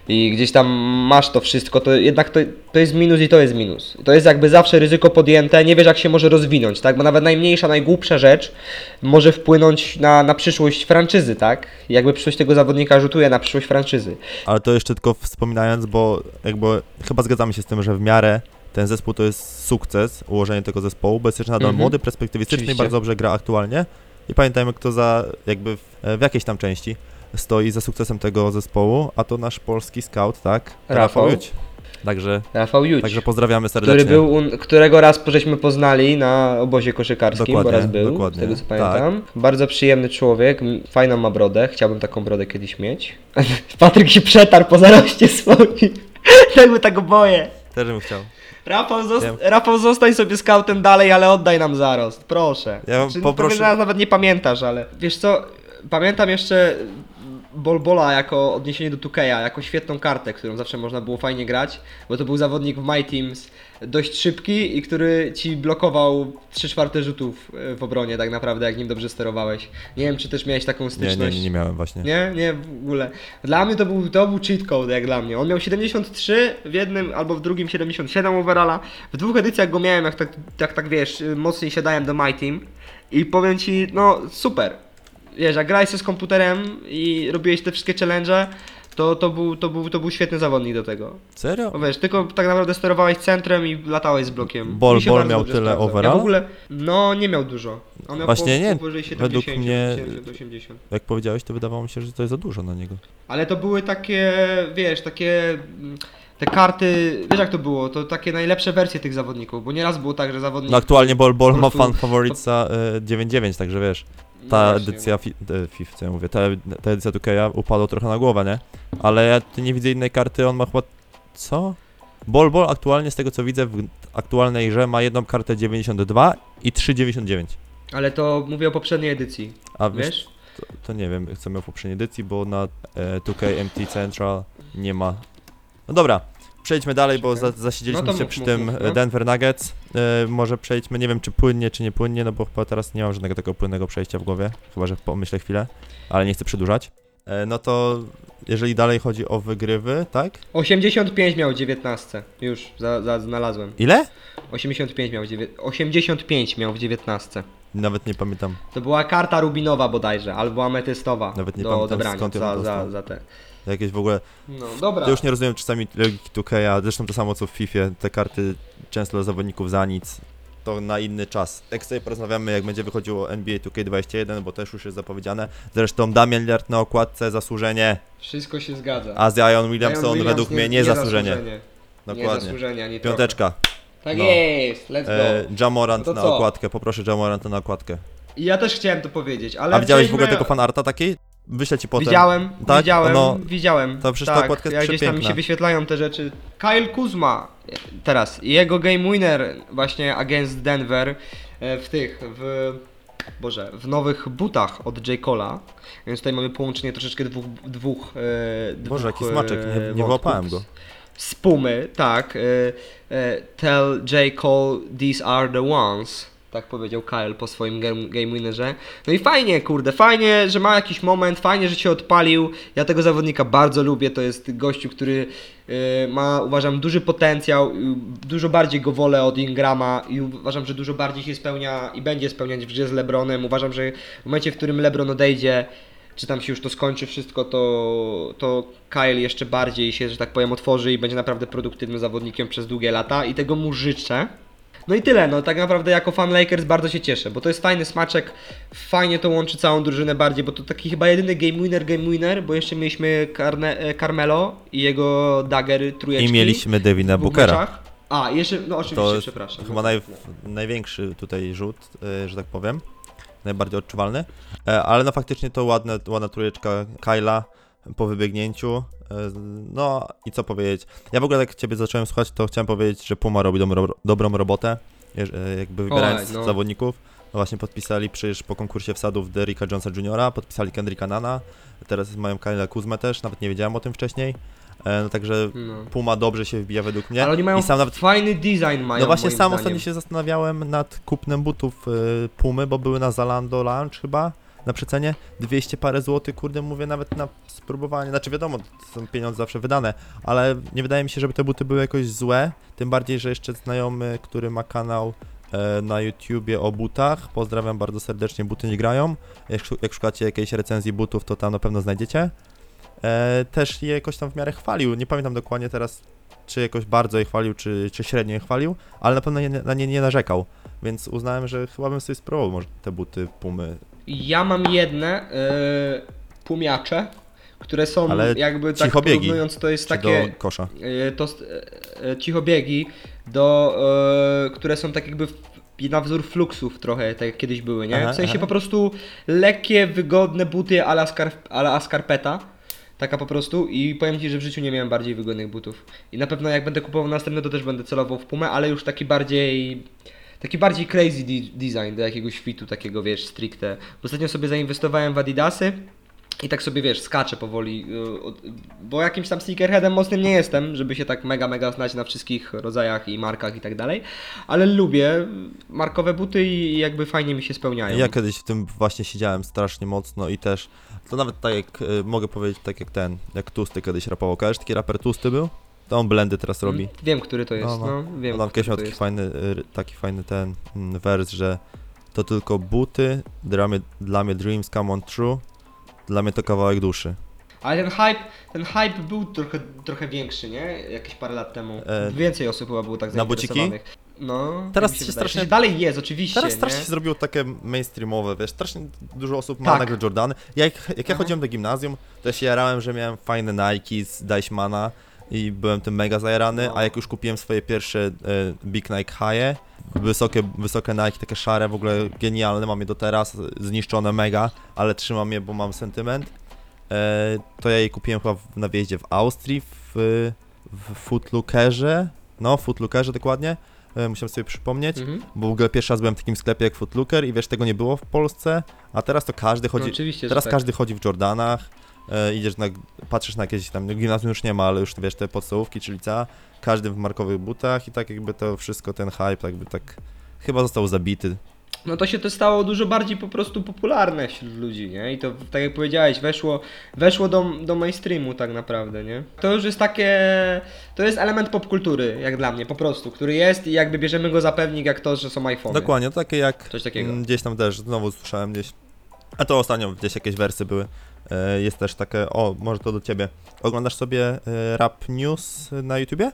i gdzieś tam masz to wszystko, to jednak to, to jest minus i to jest minus. To jest jakby zawsze ryzyko podjęte, nie wiesz jak się może rozwinąć, tak, bo nawet najmniejsza, najgłupsza rzecz może wpłynąć na, na przyszłość franczyzy, tak, jakby przyszłość tego zawodnika rzutuje na przyszłość franczyzy. Ale to jeszcze tylko wspominając, bo jakby chyba zgadzamy się z tym, że w miarę ten zespół to jest sukces, ułożenie tego zespołu, bo jest jeszcze nadal Mhm. młody, perspektywistyczny i bardzo dobrze gra aktualnie. I pamiętajmy, kto za jakby w, w jakiejś tam części stoi za sukcesem tego zespołu, a to nasz polski scout, tak? Rafał. Juć. Także, Rafał Juć. także pozdrawiamy serdecznie. który był, którego raz żeśmy poznali na obozie koszykarskim, bo Dokładnie, raz był, dokładnie. z tego co Tak. pamiętam. Bardzo przyjemny człowiek, m- fajną ma brodę, chciałbym taką brodę kiedyś mieć. Patryk się przetarł po zaroście swoim. tak by tak boję. Też bym chciał. Rafał, zost- Rafał, zostań sobie skautem dalej, ale oddaj nam zarost, proszę. Ja Znaczy, poproszę- pewnie zaraz nawet nie pamiętasz, ale wiesz co, pamiętam jeszcze Bolbola jako odniesienie do Tukeja, jako świetną kartę, którą zawsze można było fajnie grać, bo to był zawodnik w My Teams dość szybki i który ci blokował 3 czwarte rzutów e, w obronie tak naprawdę, jak nim dobrze sterowałeś. Nie wiem, czy też miałeś taką Nie, styczność. nie, nie miałem właśnie. Nie, nie, w ogóle. Dla mnie to był, to był cheat code, jak dla mnie. On miał 73 w jednym albo w drugim 77 overalla. W dwóch edycjach go miałem, jak tak, jak tak wiesz, mocniej siadałem do My Team. I powiem ci, no super. Wiesz, jak grałeś z komputerem i robiłeś te wszystkie challenge, to, to, był, to, był, to był świetny zawodnik do tego. Serio? Bo wiesz, tylko tak naprawdę sterowałeś centrem i latałeś z blokiem. Ball bardzo miał tyle sprawdzał. overalla? Ja w ogóle, no nie miał dużo. On miał Właśnie po, nie, powyżej 70, według mnie- 70, 80. Jak powiedziałeś, to wydawało mi się, że to jest za dużo na niego. Ale to były takie, wiesz, takie mm, te karty, wiesz jak to było, to takie najlepsze wersje tych zawodników, bo nieraz było tak, że zawodnik... No aktualnie Ball po ma fan faworyca y, 9-9, także wiesz. No ta właśnie. edycja fi, e, FIF, co ja mówię, ta, ta edycja 2K upadła trochę na głowę, nie? Ale ja tu nie widzę innej karty, on ma chyba... Co? Ball Ball aktualnie, z tego co widzę, w aktualnej grze ma jedną kartę 92 i 3,99. Ale to mówię o poprzedniej edycji, A wiesz, wiesz? to, to nie wiem, co miał w poprzedniej edycji, bo na e, 2K MT Central nie ma. No dobra, przejdźmy dalej, bo za, zasiedzieliśmy No się mów, przy mów, tym mów, e, no. Denver Nuggets. E, może przejdźmy, nie wiem czy płynnie, czy nie płynnie, no bo chyba teraz nie mam żadnego takiego płynnego przejścia w głowie, chyba że pomyślę chwilę, ale nie chcę przedłużać. E, no to jeżeli dalej chodzi o wygrywy, tak? 85 miał w 19. Już, za, za, znalazłem. Ile? 85 miał w dziewię... 85 miał w 19. Nawet nie pamiętam. To była karta rubinowa bodajże, albo ametystowa Nawet nie do pamiętam, odebrania skąd ją za, za, za te. Jakieś w ogóle No dobra. Ja już nie rozumiem czasami logiki 2K, a zresztą to samo co w FIFA, te karty często dla zawodników za nic, to na inny czas. Jak sobie porozmawiamy, jak będzie wychodziło NBA 2K21, bo też już jest zapowiedziane. Zresztą Damian Lillard na okładce, zasłużenie, Wszystko się zgadza. a Zion Williamson Zion Williams według mnie nie, zasłużenie. zasłużenie. Nie Dokładnie. zasłużenie, ani Piąteczka. Tak No. jest, let's go. E, Jamorant No na okładkę, poproszę Jamorant na okładkę. Ja też chciałem to powiedzieć, ale A widziałeś w ogóle tego fanarta takiej? Wyślę ci potem. Widziałem, Tak? widziałem, No, widziałem. to przecież ta tak, okładka jest jak gdzieś tam mi się wyświetlają te rzeczy. Kyle Kuzma teraz, jego game winner właśnie against Denver e, w tych, w... Boże, w nowych butach od J. Cola. Więc tutaj mamy połączenie troszeczkę dwóch, dwóch, e, dwóch Boże, jaki e, smaczek, nie, nie wątków. wyłapałem go. Z Pumy, tak. E, e, tell J. Cole these are the ones. Tak powiedział Kyle po swoim game, game winnerze. No i fajnie, kurde, fajnie, że ma jakiś moment, fajnie, że się odpalił. Ja tego zawodnika bardzo lubię. To jest gościu, który e, ma, uważam, duży potencjał. i Dużo bardziej go wolę od Ingrama i uważam, że dużo bardziej się spełnia i będzie spełniać w grze z LeBronem. Uważam, że w momencie, w którym LeBron odejdzie, czy tam się już to skończy wszystko, to, to Kyle jeszcze bardziej się, że tak powiem, otworzy i będzie naprawdę produktywnym zawodnikiem przez długie lata i tego mu życzę. No i tyle, no tak naprawdę jako fan Lakers bardzo się cieszę, bo to jest fajny smaczek, fajnie to łączy całą drużynę bardziej, bo to taki chyba jedyny game winner, game winner, bo jeszcze mieliśmy Carne, e, Carmelo i jego dagger trójeczki. I mieliśmy Devina Bookera. meczach. A, jeszcze, no oczywiście, To przepraszam. chyba naj, największy tutaj rzut, e, że tak powiem. Najbardziej odczuwalny. E, ale no faktycznie to ładne, ładna trójeczka Kyla po wybiegnięciu. No i co powiedzieć. Ja w ogóle jak ciebie zacząłem słuchać, to chciałem powiedzieć, że Puma robi dobrą, dobrą robotę. e, Jakby wybierając no. zawodników. No właśnie podpisali przecież po konkursie wsadów Derricka Jonesa Jr., podpisali Kendricka Nana. Teraz mają Kyla Kuzmę też, nawet nie wiedziałem o tym wcześniej. E, no także No. Puma dobrze się wbija według mnie. Ale oni mają I sam nawet fajny design mają, no właśnie sam zdaniem. ostatnio się zastanawiałem nad kupnem butów y, Pumy, bo były na Zalando Lounge chyba, na przecenie, 200 parę złotych, kurde mówię nawet na spróbowanie, znaczy wiadomo, są pieniądze zawsze wydane, ale nie wydaje mi się, żeby te buty były jakoś złe, tym bardziej, że jeszcze znajomy, który ma kanał e, na YouTubie o butach, pozdrawiam bardzo serdecznie, buty nie grają, jak, jak szukacie jakiejś recenzji butów, to tam na pewno znajdziecie, e, też je jakoś tam w miarę chwalił, nie pamiętam dokładnie teraz, czy jakoś bardzo je chwalił, czy, czy średnio je chwalił, ale na pewno nie, na nie nie narzekał. Więc uznałem, że chyba bym sobie spróbował może te buty Pumy. Ja mam jedne e, pumiacze, które są Ale jakby tak cichobiegi, porównując, to jest takie do kosza. e, to, e, cichobiegi, do, e, które są tak jakby na wzór fluxów trochę, tak jak kiedyś były, nie? Aha, w sensie aha. po prostu lekkie, wygodne buty a la, skarp, a la skarpeta. Taka po prostu i powiem Ci, że w życiu nie miałem bardziej wygodnych butów. I na pewno jak będę kupował następne, to też będę celował w Pumę, ale już taki bardziej... Taki bardziej crazy de- design do jakiegoś fitu takiego, wiesz, stricte. Ostatnio sobie zainwestowałem w Adidasy i tak sobie, wiesz, skaczę powoli, y, bo jakimś tam sneakerheadem mocnym nie jestem, żeby się tak mega, mega znać na wszystkich rodzajach i markach i tak dalej, ale lubię markowe buty i jakby fajnie mi się spełniają. Ja kiedyś w tym właśnie siedziałem strasznie mocno i też, to nawet tak jak, y, mogę powiedzieć tak jak ten, jak Tusty kiedyś rapował. Kojarzysz taki raper Tusty był? To on blendy teraz robi. Mm, Wiem, który to jest, No, no, no. wiem, On tam który kiedyś miał to taki jest. fajny, y, taki fajny ten mm, wers, że to tylko buty, dla mnie, dla mnie dreams come on true, dla mnie to kawałek duszy. Ale ten hype, ten hype był trochę, trochę większy, nie? Jakieś parę lat temu. E, Więcej osób chyba było tak na buciki? zainteresowanych. No, Teraz tak mi się wydaje. strasznie- Dalej jest, oczywiście, Teraz strasznie nie? się zrobiło takie mainstreamowe, wiesz, strasznie dużo osób ma Tak. nagle Jordany. Jak, jak ja Aha. chodziłem do gimnazjum, to się jarałem, że miałem fajne Nike z Deichmana i byłem tym mega zajarany, No. a jak już kupiłem swoje pierwsze e, Big Nike High, wysokie, wysokie Nike, takie szare, w ogóle genialne, mam je do teraz, zniszczone mega, ale trzymam je, bo mam sentyment, e, to ja je kupiłem chyba w, na wjeździe w Austrii, w, w Footlookerze, no, Footlookerze dokładnie, e, musiałem sobie przypomnieć, Mhm. bo w ogóle pierwszy raz byłem w takim sklepie jak Footlooker i wiesz, tego nie było w Polsce, a teraz to każdy No, chodzi, oczywiście, teraz tak. każdy chodzi w Jordanach, e, idziesz na, patrzysz na jakieś tam, no, gimnazjum już nie ma, ale już wiesz, te podstawówki czy licea, każdy w markowych butach i tak jakby to wszystko, ten hype jakby tak chyba został zabity. No to się to stało dużo bardziej po prostu popularne wśród ludzi, nie? I to, tak jak powiedziałeś, weszło, weszło do, do mainstreamu tak naprawdę, nie? To już jest takie, to jest element popkultury, jak dla mnie, po prostu, który jest i jakby bierzemy go za pewnik jak to, że są iPhone. Dokładnie, takie jak Coś takiego. gdzieś tam też, znowu słyszałem gdzieś, a to ostatnio gdzieś jakieś wersy były, jest też takie, o, może to do ciebie, oglądasz sobie e, Rap News na YouTubie?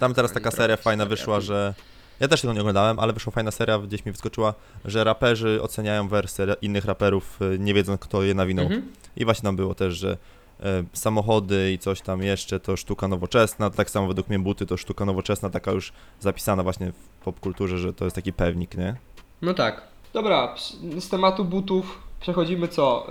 Tam teraz taka seria fajna wyszła, że. Ja też tego nie oglądałem, ale wyszła fajna seria, gdzieś mi wyskoczyła, że raperzy oceniają wersy ra- innych raperów, y, nie wiedząc kto je nawinął. Mhm. I właśnie tam było też, że e, samochody i coś tam jeszcze to sztuka nowoczesna, tak samo według mnie buty to sztuka nowoczesna, taka już zapisana właśnie w popkulturze, że to jest taki pewnik, nie? No tak. Dobra, z tematu butów przechodzimy co?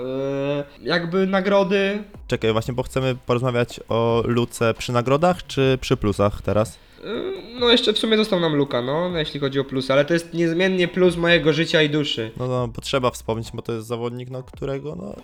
Yy, jakby nagrody. Czekaj, właśnie, bo chcemy porozmawiać o Luce przy nagrodach czy przy plusach teraz? Yy, no jeszcze w sumie został nam Luka, no, no, jeśli chodzi o plusy, ale to jest niezmiennie plus mojego życia i duszy. No, no bo trzeba wspomnieć, bo to jest zawodnik, no, którego no,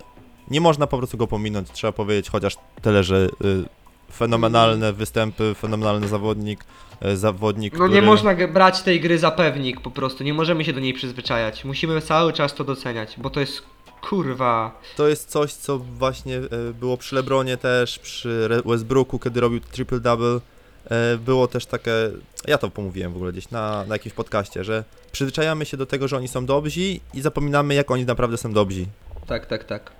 nie można po prostu go pominąć. Trzeba powiedzieć chociaż tyle, że y, fenomenalne występy, fenomenalny zawodnik, y, zawodnik, No który... nie można brać tej gry za pewnik po prostu, nie możemy się do niej przyzwyczajać. Musimy cały czas to doceniać, bo to jest kurwa. To jest coś, co właśnie y, było przy Lebronie też, przy Re- Westbrooku, kiedy robił triple-double. Y, Było też takie, ja to pomówiłem w ogóle gdzieś na, na jakimś podcaście, że przyzwyczajamy się do tego, że oni są dobrzy i zapominamy, jak oni naprawdę są dobrzy. Tak, tak, tak.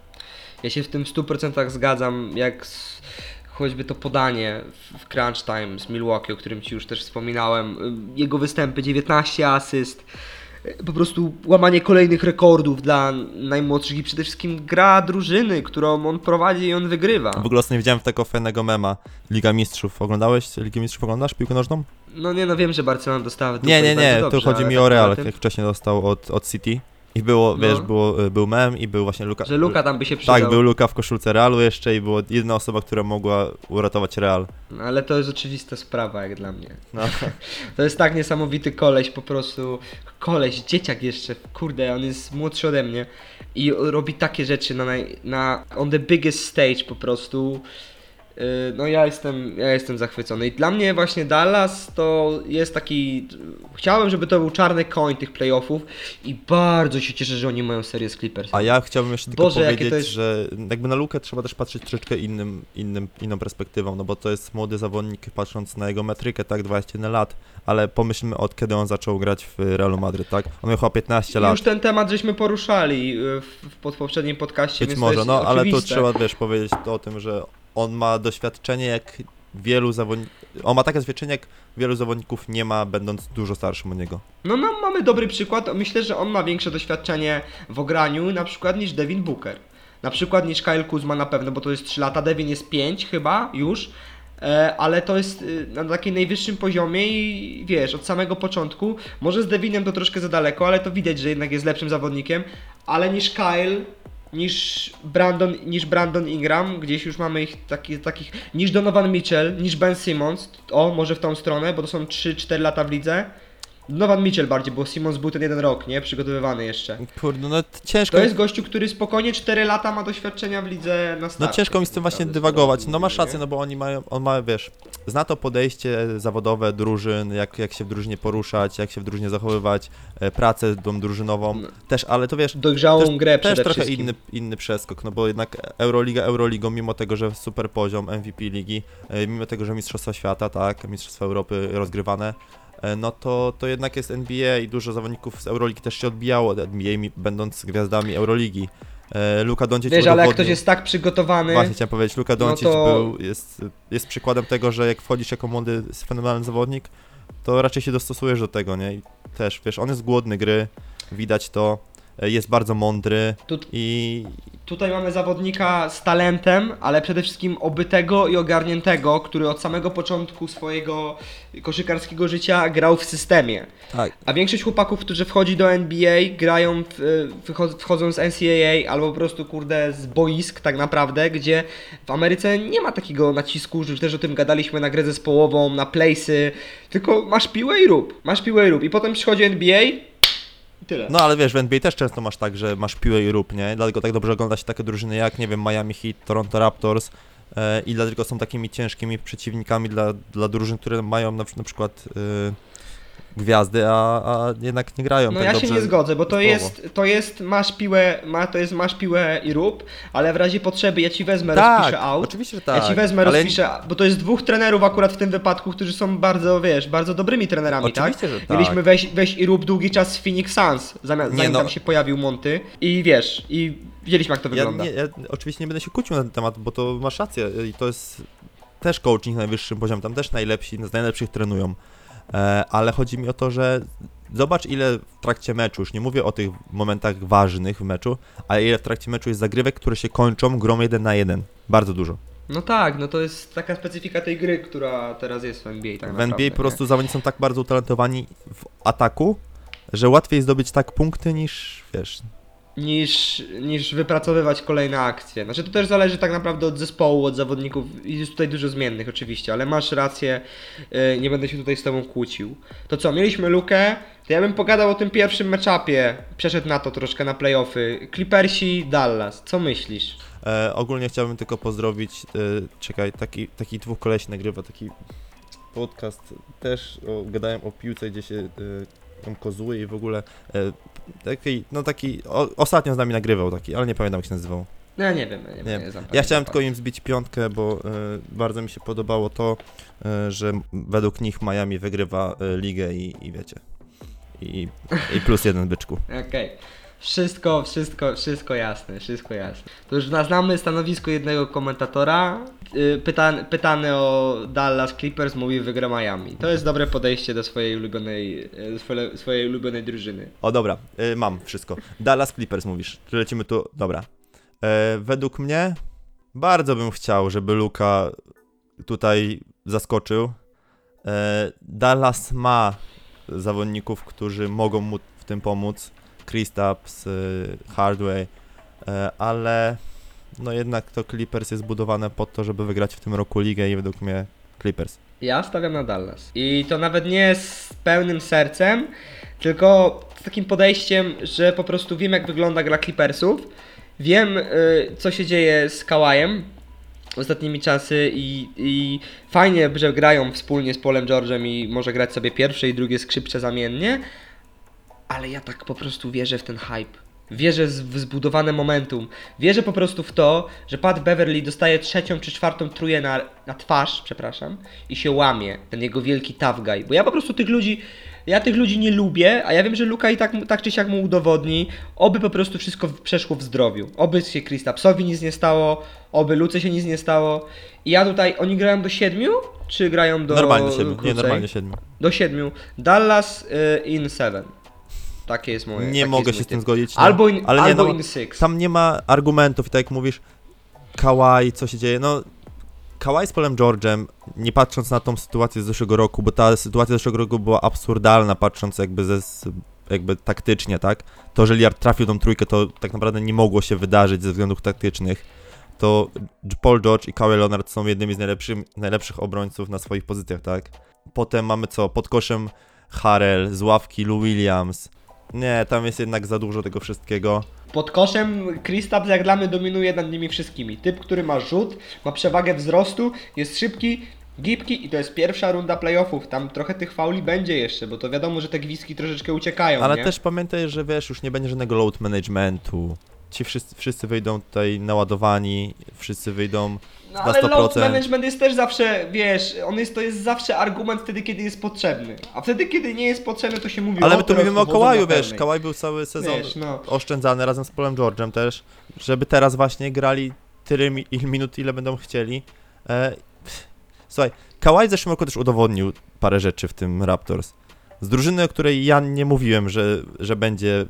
Ja się w tym w 100% zgadzam, jak z, choćby to podanie w, w Crunch Time z Milwaukee, o którym Ci już też wspominałem. Jego występy, 19 asyst, po prostu łamanie kolejnych rekordów dla najmłodszych i przede wszystkim gra drużyny, którą on prowadzi i on wygrywa. W ogóle ostatnio widziałem takiego fajnego mema, Liga Mistrzów. Oglądałeś Ligę Mistrzów? Oglądasz piłkę nożną? No nie, no wiem, że Barcelona dostała Nie, nie, nie, tu chodzi mi tak o Real, jak wcześniej dostał od, od City. I było, No. wiesz, było, y, był mem i był właśnie Luka. Że Luka tam by się przydał. Tak, był Luka w koszulce Realu jeszcze i była jedna osoba, która mogła uratować Real. No, ale to jest oczywista sprawa jak dla mnie. No. To jest tak niesamowity koleś, po prostu koleś, dzieciak jeszcze, kurde, on jest młodszy ode mnie i robi takie rzeczy na, na on the biggest stage po prostu. Yy, No ja jestem, ja jestem zachwycony i dla mnie właśnie Dallas to jest taki, chciałem żeby to był czarny koń tych playoffów i bardzo się cieszę, że oni mają serię z Clippers. A ja chciałbym jeszcze tylko Boże, jakie powiedzieć, jest- że jakby na Lukę trzeba też patrzeć troszeczkę innym, innym, inną perspektywą, no bo to jest młody zawodnik, patrząc na jego metrykę, tak, 21 lat, ale pomyślmy od kiedy on zaczął grać w Realu Madryt, tak? On miał chyba 15 I lat. już ten temat żeśmy poruszali yy, w, w poprzednim podcaście, Być może, no ale tu trzeba, wiesz, powiedzieć o tym, że on ma doświadczenie jak wielu zawodników, on ma takie doświadczenie jak wielu zawodników nie ma, będąc dużo starszym od niego. No, no mamy dobry przykład. Myślę, że on ma większe doświadczenie w ograniu na przykład niż Devin Booker. Na przykład niż Kyle Kuzma na pewno, bo to jest 3 lata, Devin jest 5 chyba już. E, ale to jest y, na takim najwyższym poziomie i wiesz, od samego początku, może z Devinem to troszkę za daleko, ale to widać, że jednak jest lepszym zawodnikiem, ale niż Kyle, niż Brandon, niż Brandon Ingram, gdzieś już mamy ich taki, takich, niż Donovan Mitchell, niż Ben Simmons, o, może w tą stronę, bo to są 3-4 lata w lidze. Donovan Mitchell bardziej, bo Simmons był ten jeden rok, nie? Przygotowywany jeszcze. Kurde, no ciężko, To jest gościu, który spokojnie 4 lata ma doświadczenia w lidze na no start. ciężko mi z tym właśnie dywagować, no masz rację, no bo oni mają, on ma, wiesz, zna to podejście zawodowe drużyn, jak, jak się w drużynie poruszać, jak się w drużynie zachowywać, e, pracę tą drużynową, No. też, ale to wiesz, Dojrzałą też, grę też przede trochę wszystkim. inny, inny przeskok, no bo jednak Euroliga Euroligą, mimo tego, że super poziom MVP ligi, e, mimo tego, że Mistrzostwa Świata, tak, Mistrzostwa Europy rozgrywane, no to, to jednak jest NBA i dużo zawodników z Euroligi też się odbijało od NBA, będąc gwiazdami Euroligi. E, Luka Doncic Wiesz, ale jak ktoś jest tak przygotowany, Właśnie chciałem powiedzieć, Luka no Doncic to- był, jest, jest przykładem tego, że jak wchodzisz jako młody, fenomenalny zawodnik, to raczej się dostosujesz do tego, nie? I też, wiesz, on jest głodny gry, widać to. E, jest bardzo mądry i Tutaj mamy zawodnika z talentem, ale przede wszystkim obytego i ogarniętego, który od samego początku swojego koszykarskiego życia grał w systemie. tak, A większość chłopaków, którzy wchodzi do NBA, grają, w, wycho- wchodzą z NCAA albo po prostu, kurde, z boisk tak naprawdę, gdzie w Ameryce nie ma takiego nacisku, że też o tym gadaliśmy na grę zespołową, na playsy, tylko masz piłę i rób, masz piłę i rób. I potem przychodzi NBA tyle. No ale wiesz, w NBA też często masz tak, że masz piłę i rób, nie? Dlatego tak dobrze ogląda się takie drużyny jak, nie wiem, Miami Heat, Toronto Raptors e, i dlatego są takimi ciężkimi przeciwnikami dla, dla drużyn, które mają na, na przykład e, gwiazdy, a, a jednak nie grają No tak ja się nie zgodzę, bo to jest, to jest masz piłę, ma, to jest masz piłę i rób, ale w razie potrzeby ja ci wezmę, Tak, rozpiszę out. oczywiście, że tak. Ja ci wezmę, ale rozpiszę, bo to jest dwóch trenerów akurat w tym wypadku, którzy są bardzo, wiesz, bardzo dobrymi trenerami, tak? Oczywiście, że tak. Mieliśmy weź, weź i rób długi czas w Phoenix Suns, zamiast, Nie zanim no. tam się pojawił Monty. I wiesz, i widzieliśmy jak to Ja, wygląda. nie, ja oczywiście nie będę się kłócił na ten temat, bo to masz rację i to jest też coaching na najwyższym poziomie, tam też najlepsi, z najlepszych trenują. E, ale chodzi mi o to, że zobacz ile w trakcie meczu, już nie mówię o tych momentach ważnych w meczu, ale ile w trakcie meczu jest zagrywek, które się kończą grą jeden na jeden. Bardzo dużo. No tak, no to jest taka specyfika tej gry, która teraz jest w NBA tak w naprawdę. NBA po prostu zawodnicy są tak bardzo utalentowani w ataku, że łatwiej zdobyć tak punkty niż, wiesz, niż, niż wypracowywać kolejne akcje. Znaczy to też zależy tak naprawdę od zespołu, od zawodników i jest tutaj dużo zmiennych oczywiście, ale masz rację, yy, nie będę się tutaj z tobą kłócił. To co, mieliśmy lukę, to ja bym pogadał o tym pierwszym meczapie, przeszedł na to troszkę na playoffy. Clippersi, Dallas, co myślisz? E, ogólnie chciałbym tylko pozdrowić, e, czekaj, taki, taki dwóch kolesi nagrywa taki podcast, też o, gadałem o piłce, gdzie się e, tam kozłuje i w ogóle e, taki, no taki, o, ostatnio z nami nagrywał taki, ale nie pamiętam jak się nazywał. No ja nie wiem, ja nie, Nie, nie znam Ja chciałem tylko im zbić piątkę, bo e, bardzo mi się podobało to, e, że według nich Miami wygrywa e, ligę i, i wiecie, i, i plus jeden byczku. Okej. Wszystko, wszystko, wszystko jasne, wszystko jasne. To już na- znamy stanowisko jednego komentatora. Yy, Pyta, pytany o Dallas Clippers mówi wygra Miami. To jest dobre podejście do swojej ulubionej, swoje, swojej ulubionej drużyny. O dobra, y, mam wszystko. Dallas Clippers mówisz, lecimy tu, dobra. E, według mnie bardzo bym chciał, żeby Luka tutaj zaskoczył. E, Dallas ma zawodników, którzy mogą mu w tym pomóc. Kristaps, y, Hardway, e, ale no jednak to Clippers jest budowane po to, żeby wygrać w tym roku ligę i według mnie Clippers. Ja stawiam na Dallas. I to nawet nie z pełnym sercem, tylko z takim podejściem, że po prostu wiem jak wygląda gra Clippersów. Wiem y, co się dzieje z Kałajem ostatnimi czasy i, i fajnie, że grają wspólnie z Polem George'em i może grać sobie pierwsze i drugie skrzypce zamiennie, ale ja tak po prostu wierzę w ten hype. Wierzę w zbudowane momentum. Wierzę po prostu w to, że Pat Beverly dostaje trzecią czy czwartą truję na, na twarz, przepraszam, i się łamie. Ten jego wielki tough guy. Bo ja po prostu tych ludzi, ja tych ludzi nie lubię, a ja wiem, że Luka i tak, tak czy siak mu udowodni. Oby po prostu wszystko przeszło w zdrowiu. Oby się Kristapsowi nic nie stało, oby Luce się nic nie stało. I ja tutaj, oni grają do siedmiu, czy grają do normalnie siedmiu, nie normalnie siedmiu. Do siedmiu. Dallas y, in seven. Takie jest moje. Nie mogę jest się mój z tym typ. zgodzić. no. Albo in, ale nie, albo no, in six. Tam nie ma argumentów i tak jak mówisz, Kawhi, co się dzieje, no Kawhi z Polem George'em, nie patrząc na tą sytuację z zeszłego roku, bo ta sytuacja z zeszłego roku była absurdalna, patrząc jakby ze, jakby taktycznie, tak? To, że Lillard trafił tą trójkę, to tak naprawdę nie mogło się wydarzyć ze względów taktycznych. To Paul George i Kawhi Leonard są jednymi z najlepszych, najlepszych obrońców na swoich pozycjach, tak? Potem mamy co? Pod koszem Harrell, z ławki Lou Williams. Nie, tam jest jednak za dużo tego wszystkiego. Pod koszem Kristaps jak dla mnie dominuje nad nimi wszystkimi. Typ, który ma rzut, ma przewagę wzrostu, jest szybki, gibki i to jest pierwsza runda playoffów. Tam trochę tych fauli będzie jeszcze, bo to wiadomo, że te gwizdki troszeczkę uciekają, Ale nie? też pamiętaj, że wiesz, już nie będzie żadnego load managementu. Ci wszyscy, wszyscy wyjdą tutaj naładowani, wszyscy wyjdą No na ale load 100%. management jest też zawsze, wiesz, on jest, to jest zawsze argument wtedy, kiedy jest potrzebny. A wtedy, kiedy nie jest potrzebny, to się mówi Ale my tu teraz mówimy o dowodzą Kałaju, na wiesz, pełnej. Kałaj był cały sezon Wiesz, no. oszczędzany razem z Polem George'em też, żeby teraz właśnie grali tyle mi- il- minut, ile będą chcieli. E, pff, słuchaj, Kałaj w zeszłym roku też udowodnił parę rzeczy w tym Raptors. Z drużyny, o której ja nie mówiłem, że, że będzie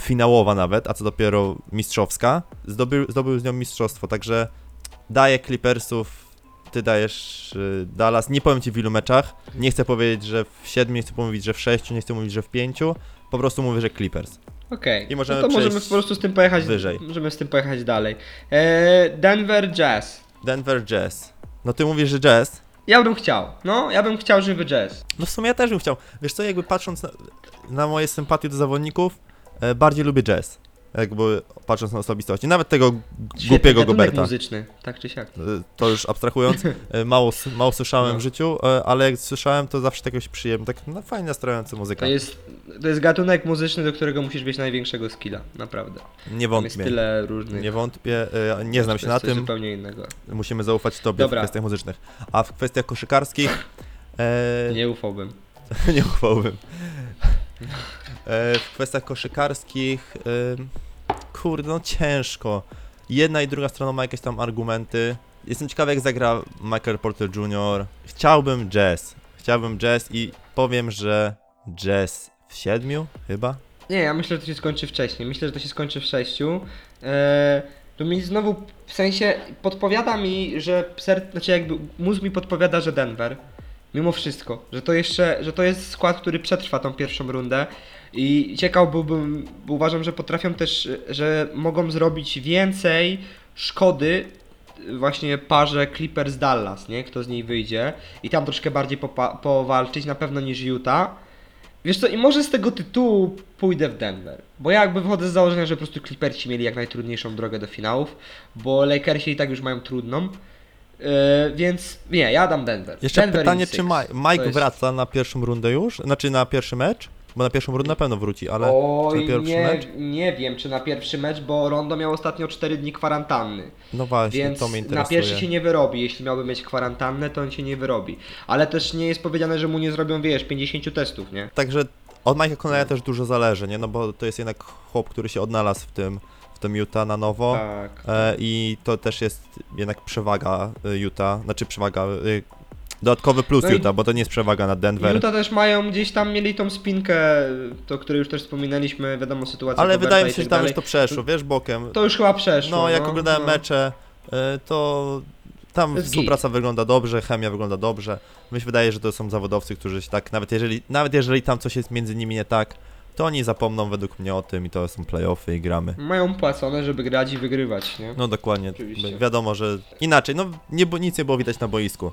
finałowa nawet, a co dopiero mistrzowska. Zdobył, zdobył z nią mistrzostwo, także daję Clippersów, ty dajesz y, Dallas. Nie powiem ci w ilu meczach, nie chcę powiedzieć, że w siedmiu, nie chcę mówić, że w sześciu, nie chcę mówić, że w pięciu, po prostu mówię, że Clippers. Okej, I możemy no to możemy po prostu z tym pojechać wyżej. Możemy z tym pojechać dalej. E, Denver Jazz. Denver Jazz. No ty mówisz, że Jazz? Ja bym chciał, no, ja bym chciał, żeby Jazz. No w sumie ja też bym chciał. Wiesz co, jakby patrząc na, na moje sympatie do zawodników, bardziej lubię jazz. Jakby patrząc na osobistości. Nawet tego Świetny głupiego Goberta. muzyczny, tak czy siak. E, To już abstrahując, e, mało, mało słyszałem No. w życiu, e, ale jak słyszałem, to zawsze jakoś przyjemnie, tak no, fajnie nastrajająca muzyka. To jest, to jest gatunek muzyczny, do którego musisz mieć największego skilla, naprawdę. Nie Tam jest wątpię. tyle różnych. Nie wątpię, e, nie znam się na tym, zupełnie innego. musimy zaufać Tobie Dobra. w kwestiach muzycznych. A w kwestiach koszykarskich e, Nie ufałbym. nie uchwałbym. E, w kwestiach koszykarskich, e, kurde, no ciężko. Jedna i druga strona ma jakieś tam argumenty. Jestem ciekawy, jak zagra Michael Porter Jr. Chciałbym jazz. Chciałbym jazz i powiem, że jazz w siedmiu, chyba. Nie, ja myślę, że to się skończy wcześniej. Myślę, że to się skończy w sześciu. Eee, to mi znowu, w sensie, podpowiada mi, że ser, znaczy jakby mózg mi podpowiada, że Denver. Mimo wszystko, że to jeszcze, że to jest skład, który przetrwa tą pierwszą rundę. I ciekaw byłbym, bo uważam, że potrafią też, że mogą zrobić więcej szkody właśnie parze Clippers Dallas, nie? Kto z niej wyjdzie i tam troszkę bardziej powalczyć na pewno niż Utah. Wiesz co, i może z tego tytułu pójdę w Denver. Bo ja jakby wychodzę z założenia, że po prostu Clippersi mieli jak najtrudniejszą drogę do finałów, bo Lakersi i tak już mają trudną. Yy, więc nie, ja dam Denver. Jeszcze Denver pytanie, czy. Mike, Mike jest- wraca na pierwszą rundę już? Znaczy na pierwszy mecz? Bo na pierwszą rundę na pewno wróci, ale Oj, na pierwszy nie, mecz? nie wiem, czy na pierwszy mecz, bo Rondo miał ostatnio 4 dni kwarantanny. No właśnie, Więc to mnie na interesuje. pierwszy się nie wyrobi. Jeśli miałby mieć kwarantannę, to on się nie wyrobi. Ale też nie jest powiedziane, że mu nie zrobią, wiesz, 50 testów, nie? Także od Mike'a Conleya też dużo zależy, nie? No bo to jest jednak chłop, który się odnalazł w tym, tym Utah na nowo. Tak. E, I to też jest jednak przewaga y, Utah, znaczy przewaga, y, dodatkowy plus No Utah, bo to nie jest przewaga nad Denver. Utah też mają gdzieś tam mieli tą spinkę, to której już też wspominaliśmy, wiadomo sytuacja. Ale Roberta wydaje mi się, tak że tam dalej. już to przeszło, wiesz, bokiem. To już chyba przeszło. No, jak oglądałem no. mecze, y, to tam To jest współpraca wygląda dobrze, chemia wygląda dobrze. Mi się wydaje, że to są zawodowcy, którzy się tak, nawet jeżeli, nawet jeżeli tam coś jest między nimi nie tak, to oni zapomną według mnie o tym i to są playoffy i gramy. Mają płacone, żeby grać i wygrywać, nie? No dokładnie. Oczywiście. Wi- Wiadomo, że inaczej, no nie, nic nie było widać na boisku.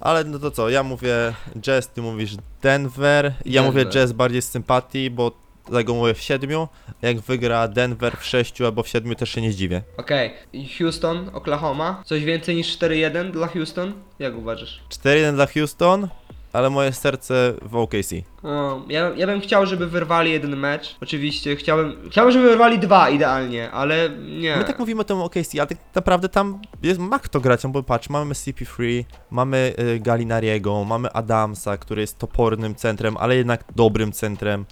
Ale no to co, ja mówię Jazz, ty mówisz Denver. Ja Denver. mówię Jazz bardziej z sympatii, bo tego mówię w siedmiu. Jak wygra Denver w sześciu albo w siedmiu, też się nie zdziwię. Okej, I Houston, Oklahoma. Coś więcej niż 4-1 dla Houston? Jak uważasz? 4-1 dla Houston, ale moje serce w OKC. O, ja, ja bym chciał, żeby wyrwali jeden mecz. Oczywiście, chciałbym, chciałbym, żeby wyrwali dwa idealnie, ale nie. My tak mówimy o tym OKC, ale tak naprawdę tam jest, ma kto grać, no bo patrz, mamy CP3, mamy y, Galinariego, mamy Adamsa, który jest topornym centrem, ale jednak dobrym centrem.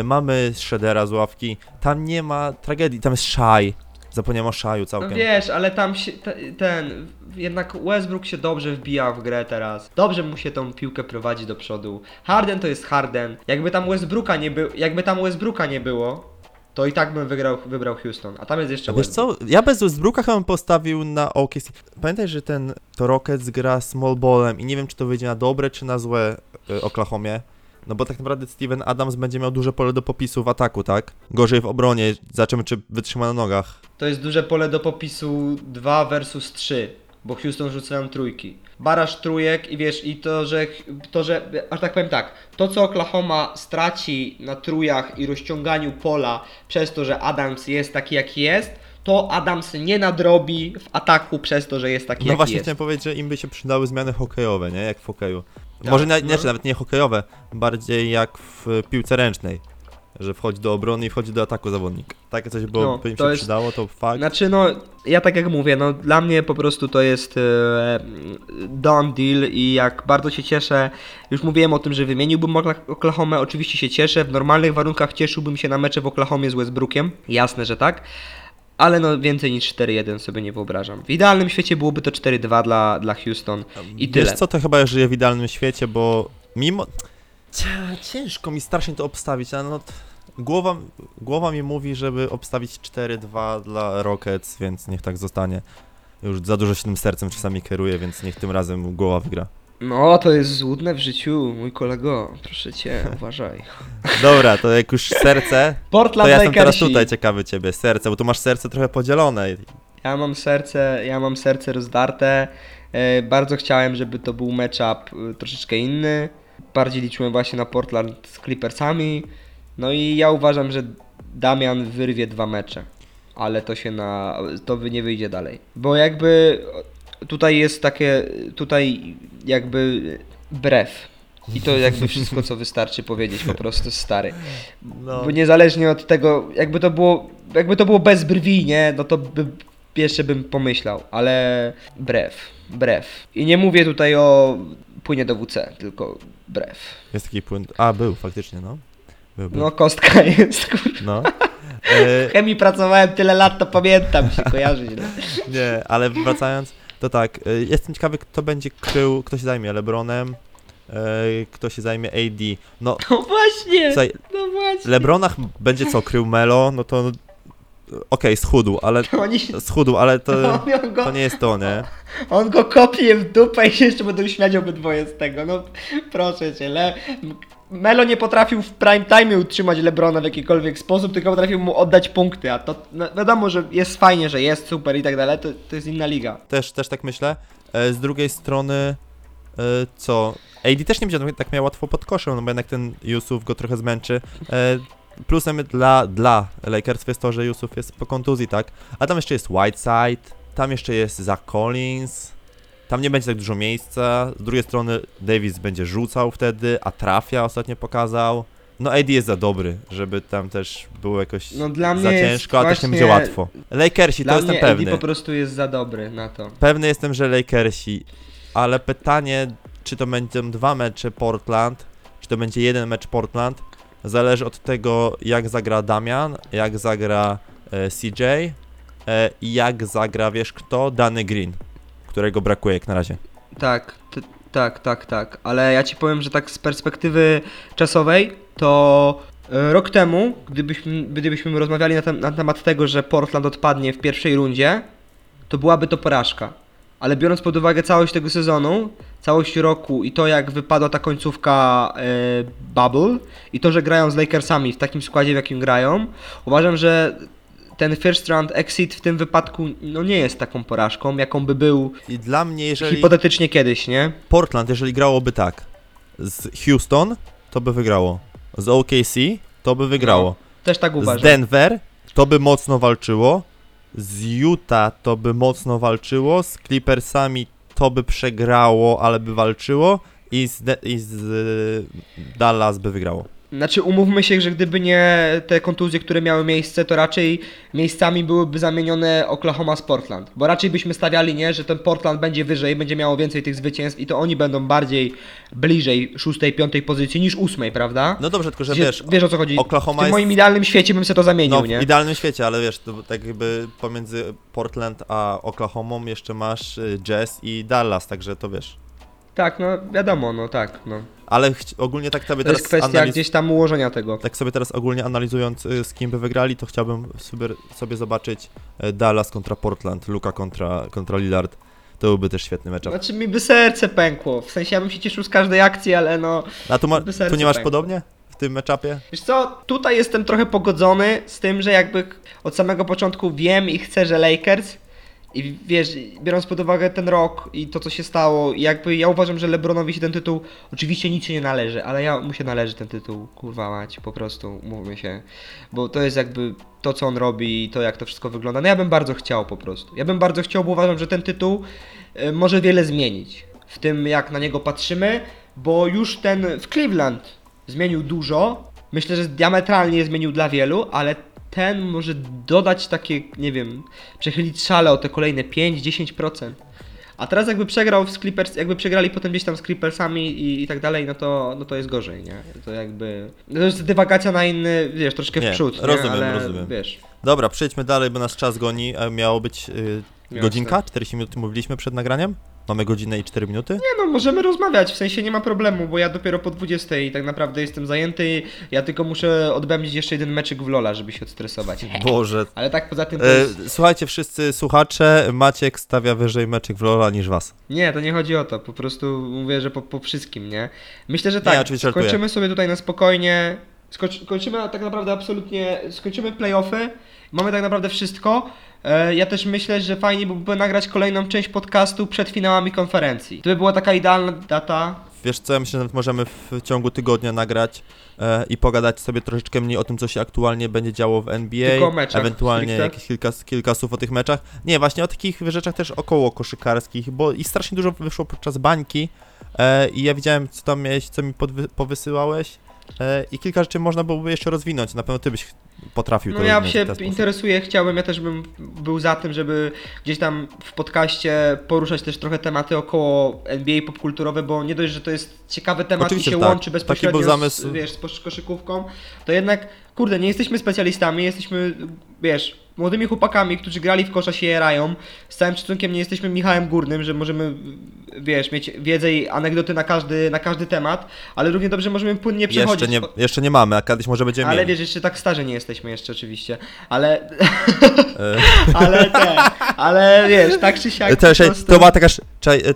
Y, mamy Shreddera z ławki. Tam nie ma tragedii, tam jest Shai. Zapomniałem o Shaiu No całkiem. wiesz, ale tam się, te, ten, jednak Westbrook się dobrze wbija w grę teraz. Dobrze mu się tą piłkę prowadzi do przodu. Harden to jest Harden. Jakby tam Westbrooka nie było, jakby tam Westbrooka nie było, to i tak bym wygrał, wybrał Houston. A tam jest jeszcze A wiesz Westbrook. co, ja bez Westbrooka chyba bym postawił na OKC. Pamiętaj, że ten to Rockets gra small ballem i nie wiem, czy to wyjdzie na dobre, czy na złe y, Oklahomie. No bo tak naprawdę Steven Adams będzie miał duże pole do popisu w ataku, tak? Gorzej w obronie, zobaczymy, czy wytrzyma na nogach. To jest duże pole do popisu 2 versus 3, bo Houston rzucają trójki. Baraż trójek i wiesz, i to, że, to, że, aż tak powiem tak, to co Oklahoma straci na trójach i rozciąganiu pola przez to, że Adams jest taki jaki jest, to Adams nie nadrobi w ataku przez to, że jest taki No jaki właśnie jest. chciałem powiedzieć, że im by się przydały zmiany hokejowe, nie? Jak w hokeju. Tak, Może na, no. znaczy, nawet nie hokejowe, bardziej jak w piłce ręcznej. Że wchodzi do obrony i wchodzi do ataku zawodnik. Takie coś było, No, by im się jest- przydało, to fakt. Znaczy no, ja tak jak mówię, no dla mnie po prostu to jest e, done deal i jak bardzo się cieszę, już mówiłem o tym, że wymieniłbym Okla- Oklahomę, oczywiście się cieszę, w normalnych warunkach cieszyłbym się na mecze w Oklahomie z Westbrookiem, jasne, że tak, ale no więcej niż 4-1 sobie nie wyobrażam. W idealnym świecie byłoby to 4-2 dla, dla Houston i tyle. Wiesz co, to chyba żyje w idealnym świecie, bo mimo... Ciężko mi strasznie to obstawić, ale no... Głowa, głowa mi mówi, żeby obstawić 4-2 dla Rockets, więc niech tak zostanie. Już za dużo się tym sercem czasami kieruje, więc niech tym razem głowa wygra. No, to jest złudne w życiu, mój kolego. Proszę cię, uważaj. Dobra, to jak już serce, to Portland ja jestem teraz Lakersi. tutaj ciekawy ciebie, serce, bo tu masz serce trochę podzielone. Ja mam serce, ja mam serce rozdarte. E, bardzo chciałem, żeby to był matchup e, troszeczkę inny. Bardziej liczyłem właśnie na Portland z Clippersami. No i ja uważam, że Damian wyrwie dwa mecze. Ale to się na. to nie wyjdzie dalej. Bo jakby tutaj jest takie. tutaj jakby brew. I to jakby wszystko, co wystarczy powiedzieć po prostu stary. No, Bo niezależnie od tego, jakby to było, jakby to było bez brwi, nie, no to by, jeszcze bym pomyślał, ale brew, brew. I nie mówię tutaj o płynie do WC, tylko brew. jest taki płyn... A, był, faktycznie, no. Był, był. No kostka jest, kurwa. No. W chemii pracowałem tyle lat, to pamiętam, się kojarzy źle. nie, ale wracając, to tak, e, jestem ciekawy, kto będzie krył, kto się zajmie LeBronem, e, kto się zajmie AD. No, No właśnie, słuchaj, no właśnie. LeBronach będzie co, krył Melo, no to... Okej, schudł, ale... Oni Schudł, ale to, go, to nie jest to, nie? on go kopie w dupę i się jeszcze będą śmiać obydwoje z tego, no proszę cię, le... Melo nie potrafił w prime time utrzymać Lebrona w jakikolwiek sposób, tylko potrafił mu oddać punkty, a to no, wiadomo, że jest fajnie, że jest super i tak dalej, to, to jest inna liga. Też, też tak myślę. E, Z drugiej strony, e, co? AD też nie będzie tak miał łatwo pod koszem, no bo jednak ten Yusuf go trochę zmęczy. Plusem dla, dla Lakersów jest to, że Yusuf jest po kontuzji, tak? A tam jeszcze jest Whiteside, tam jeszcze jest Zach Collins, tam nie będzie tak dużo miejsca. Z drugiej strony Davis będzie rzucał wtedy, a trafia ostatnio pokazał. No AD jest za dobry, żeby tam też było jakoś No dla za mnie jest ciężko, a też nie właśnie- będzie łatwo. Lakersi, Dla to jestem mnie pewny. Po prostu jest za dobry na to. Pewny jestem, że Lakersi, ale pytanie, czy to będą dwa mecze Portland, czy to będzie jeden mecz Portland, zależy od tego, jak zagra Damian, jak zagra e, CJ e, i jak zagra, wiesz kto, Dany Green, którego brakuje jak na razie. Tak, t- tak, tak, tak. Ale ja ci powiem, że tak z perspektywy czasowej, to e, rok temu, gdybyśmy, gdybyśmy rozmawiali na, na temat tego, że Portland odpadnie w pierwszej rundzie, to byłaby to porażka. Ale biorąc pod uwagę całość tego sezonu, całość roku i to jak wypadła ta końcówka e, Bubble i to, że grają z Lakersami w takim składzie, w jakim grają, uważam, że ten first round exit w tym wypadku no nie jest taką porażką, jaką by był I dla mnie, jeżeli Hipotetycznie kiedyś, nie? Portland, jeżeli grałoby tak, z Houston, to by wygrało, z OKC, to by wygrało. Też tak Z uważam. Denver to by mocno walczyło. Z Utah to by mocno walczyło. Z Clippersami to by przegrało, ale by walczyło. I z, De- i z y, Dallas by wygrało. Znaczy, umówmy się, że gdyby nie te kontuzje, które miały miejsce, to raczej miejscami byłyby zamienione Oklahoma z Portland. Bo raczej byśmy stawiali, nie, że ten Portland będzie wyżej, będzie miało więcej tych zwycięstw i to oni będą bardziej bliżej szóstej, piątej pozycji niż ósmej, prawda? No dobrze, tylko że wiesz, wiesz o co chodzi. Oklahoma w jest- moim idealnym świecie bym sobie to zamienił, no, w nie? idealnym świecie, ale wiesz, to tak jakby pomiędzy Portland a Oklahomą jeszcze masz y, Jazz i Dallas, także to wiesz. Tak, no wiadomo, no tak, no. Ale ogólnie tak sobie To jest teraz kwestia analiz- gdzieś tam ułożenia tego. Tak sobie teraz ogólnie analizując y, z kim by wygrali, to chciałbym sobie, sobie zobaczyć y, Dallas kontra Portland, Luka kontra, kontra Lillard. To byłby też świetny mecz. Znaczy mi by serce pękło, w sensie ja bym się cieszył z każdej akcji, ale no... A tu, ma, tu nie masz pękło. podobnie? W tym meczapie? Wiesz co, tutaj jestem trochę pogodzony z tym, że jakby od samego początku wiem i chcę, że Lakers i wiesz, biorąc pod uwagę ten rok i to co się stało, jakby ja uważam, że LeBronowi się ten tytuł, oczywiście nic się nie należy, ale ja mu się należy ten tytuł, kurwa mać, po prostu, mówmy się, bo to jest jakby to co on robi i to jak to wszystko wygląda, no ja bym bardzo chciał po prostu, ja bym bardzo chciał, bo uważam, że ten tytuł e, może wiele zmienić w tym jak na niego patrzymy, bo już ten w Cleveland zmienił dużo. Myślę, że diametralnie zmienił dla wielu, ale ten może dodać takie, nie wiem, przechylić szale o te kolejne 5-10%. A teraz jakby przegrał z Clippers, jakby przegrali potem gdzieś tam z Clippersami i, i tak dalej, no to, no to jest gorzej, nie? To jakby... No to jest dywagacja na inny, wiesz, troszkę Nie, w przód, nie? rozumiem, ale, rozumiem. wiesz... Dobra, przejdźmy dalej, bo nas czas goni. E, Miało być y, Jasne. godzinka, 40 minut mówiliśmy przed nagraniem. Mamy godzinę i 4 minuty? Nie no, możemy rozmawiać, w sensie nie ma problemu, bo ja dopiero po 20 i tak naprawdę jestem zajęty. Ja tylko muszę odbędzić jeszcze jeden meczyk w Lola, żeby się odstresować. Boże. Ale tak poza tym to E, jest... słuchajcie, wszyscy słuchacze, Maciek stawia wyżej meczyk w Lola niż was. Nie, to nie chodzi o to, po prostu mówię, że po, po wszystkim, nie? Myślę, że Nie, tak, skończymy sobie tutaj na spokojnie, skończy, kończymy tak naprawdę absolutnie, skończymy playoffy, mamy tak naprawdę wszystko. E, Ja też myślę, że fajnie byłoby nagrać kolejną część podcastu przed finałami konferencji. To by była taka idealna data. Wiesz co, ja myślę, że nawet możemy w ciągu tygodnia nagrać e, i pogadać sobie troszeczkę mniej o tym, co się aktualnie będzie działo w NBA, Tylko o meczach ewentualnie stricte? jakieś kilka, kilka słów o tych meczach. Nie, właśnie o takich rzeczach też około koszykarskich, bo i strasznie dużo wyszło podczas bańki e, i ja widziałem, co tam miałeś, co mi podwy, powysyłałeś e, i kilka rzeczy można byłoby jeszcze rozwinąć, na pewno ty byś potrafił No to ja się interesuję, chciałbym, ja też bym był za tym, żeby gdzieś tam w podcaście poruszać też trochę tematy około NBA popkulturowe, bo nie dość, że to jest ciekawy temat Oczywiście, i się tak. łączy bezpośrednio zamysł. z, wiesz, z kosz- koszykówką, to jednak, kurde, nie jesteśmy specjalistami, jesteśmy, wiesz, młodymi chłopakami, którzy grali w kosza się jarają. Z całym szacunkiem nie jesteśmy Michałem Górnym, że możemy, wiesz, mieć wiedzę i anegdoty na każdy, na każdy temat, ale równie dobrze możemy płynnie przechodzić. Jeszcze nie, jeszcze nie mamy, a kiedyś może będziemy Ale mieli. wiesz, jeszcze tak starzy nie jesteśmy jeszcze oczywiście, ale... Ale te, ale wiesz, tak czy siak to, prostu, to, była taka,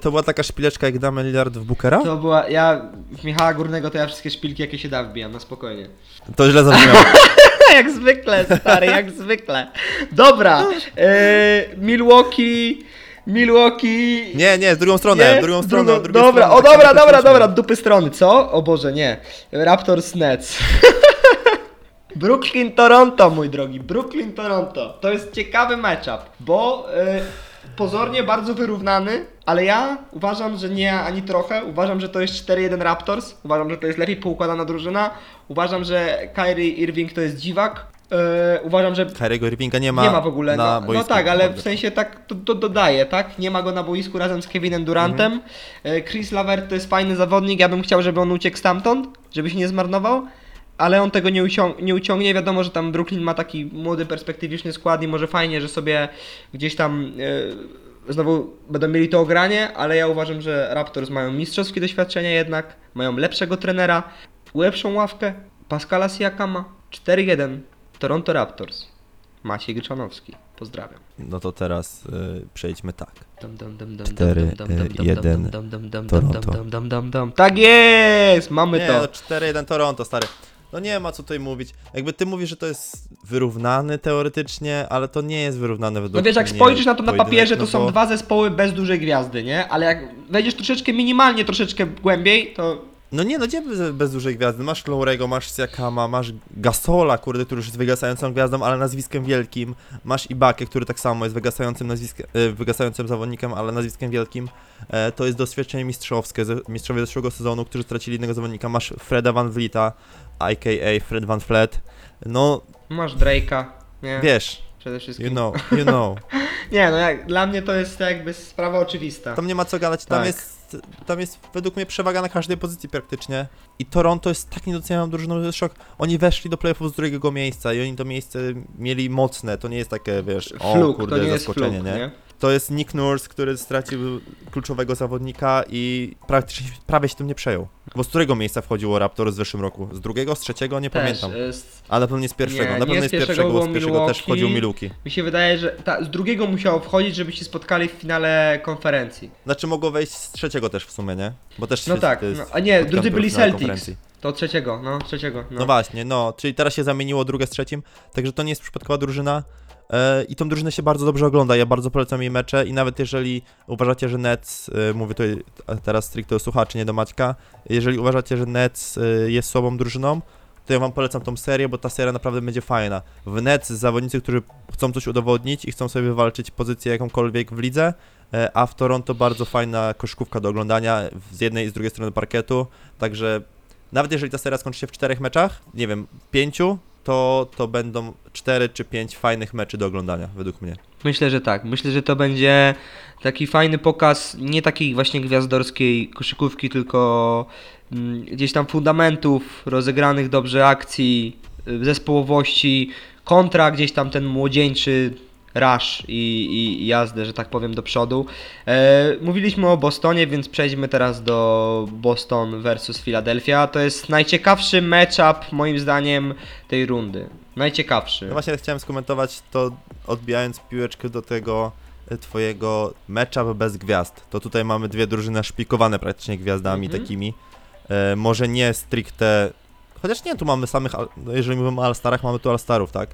to była taka szpileczka jak damy Lillard w Bookera? to była, ja w Michała Górnego to ja wszystkie szpilki jakie się da wbijam, na spokojnie. To źle zabrzmiało. jak zwykle, stary, jak zwykle. Dobra, e, Milwaukee, Milwaukee... Nie, nie, z drugą stronę, Nie? w drugą stronę. Drugą- od drugiej dobra, strony, o tak dobra, dobra, dobra, dupy strony, co? O Boże, nie. Raptors Nets. Brooklyn Toronto, mój drogi, Brooklyn Toronto. To jest ciekawy matchup, bo y, pozornie bardzo wyrównany, ale ja uważam, że nie ani trochę. Uważam, że to jest 4-1 Raptors. Uważam, że to jest lepiej poukładana drużyna. Uważam, że Kyrie Irving to jest dziwak. Y, uważam, że Kyriego Irvinga nie ma, nie ma w ogóle. na no, no boisku. tak, ale w sensie tak to, to dodaje, tak? Nie ma go na boisku razem z Kevinem Durantem. Mhm. E, Chris Lavert to jest fajny zawodnik, ja bym chciał, żeby on uciekł stamtąd, żeby się nie zmarnował. Ale on tego nie, ucią- nie uciągnie. Wiadomo, że tam Brooklyn ma taki młody, perspektywiczny skład i może fajnie, że sobie gdzieś tam e, znowu będą mieli to ogranie, ale ja uważam, że Raptors mają mistrzowskie doświadczenie jednak, mają lepszego trenera, lepszą ławkę. Pascala Siakama 4-1 Toronto Raptors. Maciej Gryczanowski. Pozdrawiam. No to teraz y, przejdźmy tak. Dum, dum, dum, dum, Cztery, dum, dum, dum, e, dum, jeden, dum, dum, dum, Toronto. Tak jest! Mamy Nie, to. no 4-1 Toronto, stary. No nie ma co tutaj mówić. Jakby ty mówisz, że to jest wyrównany teoretycznie, ale to nie jest wyrównane według No wiesz, jak mnie spojrzysz na to na pojedynek, papierze, to no są bo- dwa zespoły bez dużej gwiazdy, nie? Ale jak wejdziesz troszeczkę, minimalnie troszeczkę głębiej, to No nie, no gdzie bez, bez dużej gwiazdy? Masz Lowrego, masz Siakama, masz Gasola, kurde, który już jest wygasającą gwiazdą, ale nazwiskiem wielkim. Masz Ibakę, który tak samo jest wygasającym, nazwiskiem, wygasającym zawodnikiem, ale nazwiskiem wielkim. E, to jest doświadczenie mistrzowskie, mistrzowie zeszłego sezonu, którzy stracili jednego zawodnika. Masz Freda Van Vlieta, a.k.a. Fred Van Flet. No, masz Drake'a, nie? wiesz, Przede wszystkim. you know, you know. Nie, no jak, dla mnie to jest jakby sprawa oczywista. Tam nie ma co gadać, tam Tak. jest, tam jest według mnie przewaga na każdej pozycji praktycznie. I Toronto jest tak niedocenianą drużyną, że szok. Oni weszli do playoffów z drugiego miejsca i oni to miejsce mieli mocne, to nie jest takie, wiesz, o Fluk, kurde, to nie jest zaskoczenie, fluk, nie? nie? To jest Nick Nurse, który stracił kluczowego zawodnika i praktycznie prawie się tym nie przejął. Bo z którego miejsca wchodziło Raptor w zeszłym roku? Z drugiego, z trzeciego? Nie Też, pamiętam. z- Ale na pewno nie z pierwszego. nie, na pewno z nie z pierwszego bo z pierwszego też wchodził Miluki. Mi się wydaje, że ta, z drugiego musiało wchodzić, żeby się spotkali w finale konferencji. Znaczy mogło wejść z trzeciego też w sumie, nie? Bo też No tak, no, a nie, drudzy byli Celtics. To trzeciego, no, trzeciego. No. No właśnie, no, czyli teraz się zamieniło drugie z trzecim, także to nie jest przypadkowa drużyna i tą drużynę się bardzo dobrze ogląda, ja bardzo polecam jej mecze i nawet jeżeli uważacie, że Nets, e, mówię tutaj teraz stricte do słuchaczy, nie do Maćka, jeżeli uważacie, że Nets e, jest słabą drużyną, to ja wam polecam tą serię, bo ta seria naprawdę będzie fajna. W Nets zawodnicy, którzy chcą coś udowodnić i chcą sobie wywalczyć pozycję jakąkolwiek w lidze, e, a w Toronto bardzo fajna koszykówka do oglądania z jednej i z drugiej strony parkietu, także nawet jeżeli ta seria skończy się w czterech meczach, nie wiem, pięciu, to, to będą cztery czy pięć fajnych meczy do oglądania, według mnie. Myślę, że tak. Myślę, że to będzie taki fajny pokaz nie takiej właśnie gwiazdorskiej koszykówki, tylko mm, gdzieś tam fundamentów, rozegranych dobrze akcji, y, zespołowości, kontra gdzieś tam ten młodzieńczy rush i, i jazdę, że tak powiem, do przodu. E, mówiliśmy o Bostonie, więc przejdźmy teraz do Boston versus Philadelphia. To jest najciekawszy matchup moim zdaniem tej rundy. Najciekawszy. No właśnie chciałem skomentować to, odbijając piłeczkę do tego e, twojego matchup bez gwiazd. To tutaj mamy dwie drużyny szpikowane praktycznie gwiazdami Mhm. takimi. E, może nie stricte... Chociaż nie, tu mamy samych, no jeżeli mówimy o All-Starach, mamy tu All-Starów, tak?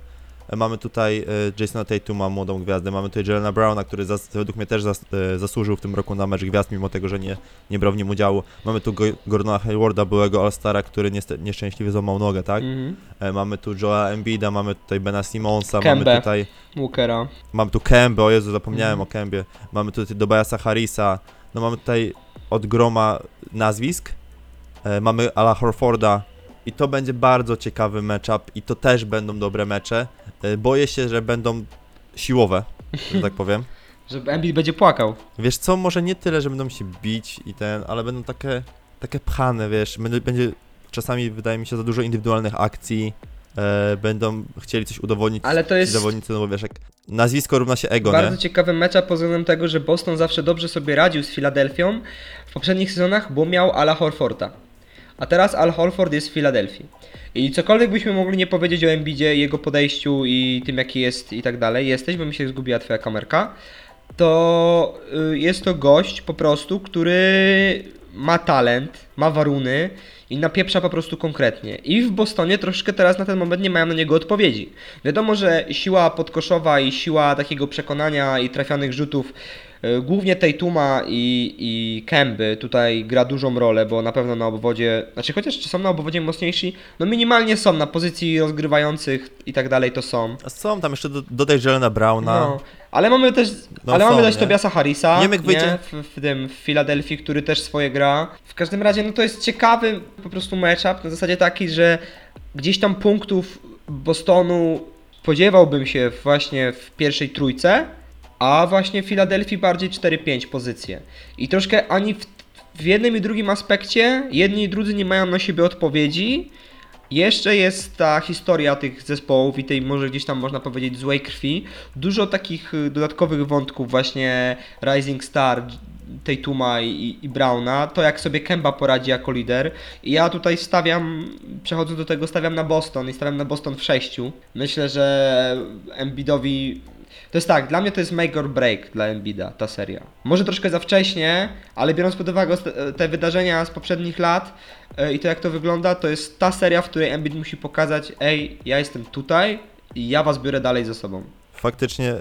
Mamy tutaj e, Jasona Tatuma, młodą gwiazdę, mamy tutaj Jelena Browna, który zas, według mnie też zas, e, zasłużył w tym roku na mecz gwiazd, mimo tego, że nie, nie brał w nim udziału. Mamy tu Go- Gordona Haywarda, byłego All-Stara, który niestety, nieszczęśliwie złamał nogę, tak? Mhm. E, Mamy tu Joela Embida, mamy tutaj Bena Simonsa, Kembę. mamy tutaj Walkera. Mam tu Kębę, o Jezu, zapomniałem Mhm. o Kębie. Mamy tutaj Dobiasa Harrisa. No mamy tutaj od groma nazwisk. Mamy Ala Horforda. I to będzie bardzo ciekawy matchup i to też będą dobre mecze. E, boję się, że będą siłowe, że tak powiem. Że Embiid będzie płakał. Wiesz co, może nie tyle, że będą się bić i ten, ale będą takie, takie pchane, wiesz. Będzie, będzie czasami, wydaje mi się, za dużo indywidualnych akcji. E, będą chcieli coś udowodnić Ale to ci jest zawodnicy, no bo wiesz, jak nazwisko równa się ego, bardzo nie? ciekawy matchup pod względem tego, że Boston zawsze dobrze sobie radził z Filadelfią w poprzednich sezonach, bo miał Ala Horforda. A teraz Al Horford jest w Filadelfii. I cokolwiek byśmy mogli nie powiedzieć o Embidzie, jego podejściu i tym jaki jest i tak dalej, jesteś, bo mi się zgubiła twoja kamerka, to y, jest to gość po prostu, który ma talent, ma waruny i napieprza po prostu konkretnie. I w Bostonie troszkę teraz na ten moment nie mają na niego odpowiedzi. Wiadomo, że siła podkoszowa i siła takiego przekonania i trafianych rzutów Głównie Tatuma i, i Kemby tutaj gra dużą rolę, bo na pewno na obwodzie, znaczy chociaż czy są na obwodzie mocniejsi, no minimalnie są, na pozycji rozgrywających i tak dalej to są. A Są tam jeszcze do, dodaj Jelena Browna. No, ale mamy też, No ale są, mamy też nie? Tobiasa Harrisa, Nie wyjdzie- w, w tym w Filadelfii, który też swoje gra. W każdym razie, no to jest ciekawy po prostu matchup, na zasadzie taki, że gdzieś tam punktów Bostonu spodziewałbym się właśnie w pierwszej trójce, a właśnie w Filadelfii bardziej 4-5 pozycje. I troszkę ani w, w jednym i drugim aspekcie jedni i drudzy nie mają na siebie odpowiedzi. Jeszcze jest ta historia tych zespołów i tej może gdzieś tam można powiedzieć złej krwi. Dużo takich y, dodatkowych wątków właśnie Rising Star, Tatuma i, i Browna, to jak sobie Kemba poradzi jako lider. I ja tutaj stawiam, przechodząc do tego, stawiam na Boston i stawiam na Boston w sześciu. Myślę, że Embiidowi to jest tak, dla mnie to jest make or break dla Embida ta seria. Może troszkę za wcześnie, ale biorąc pod uwagę osta- te wydarzenia z poprzednich lat e, i to jak to wygląda, to jest ta seria, w której Embiid musi pokazać, ej, ja jestem tutaj i ja was biorę dalej ze sobą. Faktycznie y,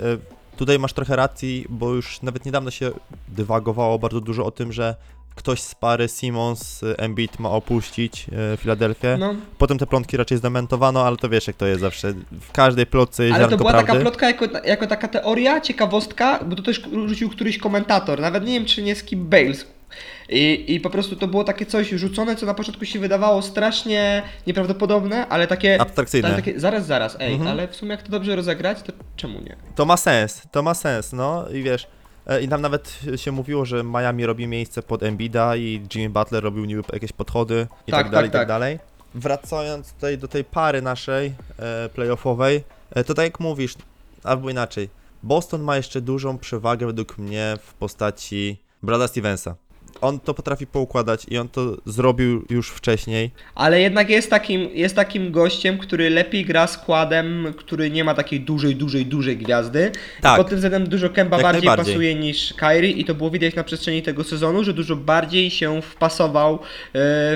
tutaj masz trochę racji, bo już nawet niedawno się dywagowało bardzo dużo o tym, że ktoś z pary Simons, y, Embiid ma opuścić y, Filadelfię. No, Potem te plotki raczej zdementowano, ale to wiesz jak to jest zawsze. W każdej plotce jest ale to była prawdy. taka plotka jako, jako taka teoria, ciekawostka, bo to też rzucił któryś komentator, nawet nie wiem czy nie Skip Bales. I, I po prostu to było takie coś rzucone, co na początku się wydawało strasznie nieprawdopodobne, ale takie Abstrakcyjne. Ale takie, zaraz, zaraz, ej, Mhm. ale w sumie jak to dobrze rozegrać, to czemu nie? To ma sens, to ma sens, no i wiesz. E, I tam nawet się mówiło, że Miami robi miejsce pod Embida i Jimmy Butler robił niby jakieś podchody i tak, Tak, dalej, tak, i tak tak. dalej. Wracając tutaj do tej pary naszej e, playoffowej, e, to tak jak mówisz, albo inaczej, Boston ma jeszcze dużą przewagę według mnie w postaci Brada Stevensa. On to potrafi poukładać i on to zrobił już wcześniej. Ale jednak jest takim, jest takim gościem, który lepiej gra składem, który nie ma takiej dużej, dużej, dużej gwiazdy. Tak. I pod tym względem dużo Kemba Jak bardziej pasuje niż Kyrie i to było widać na przestrzeni tego sezonu, że dużo bardziej się wpasował e,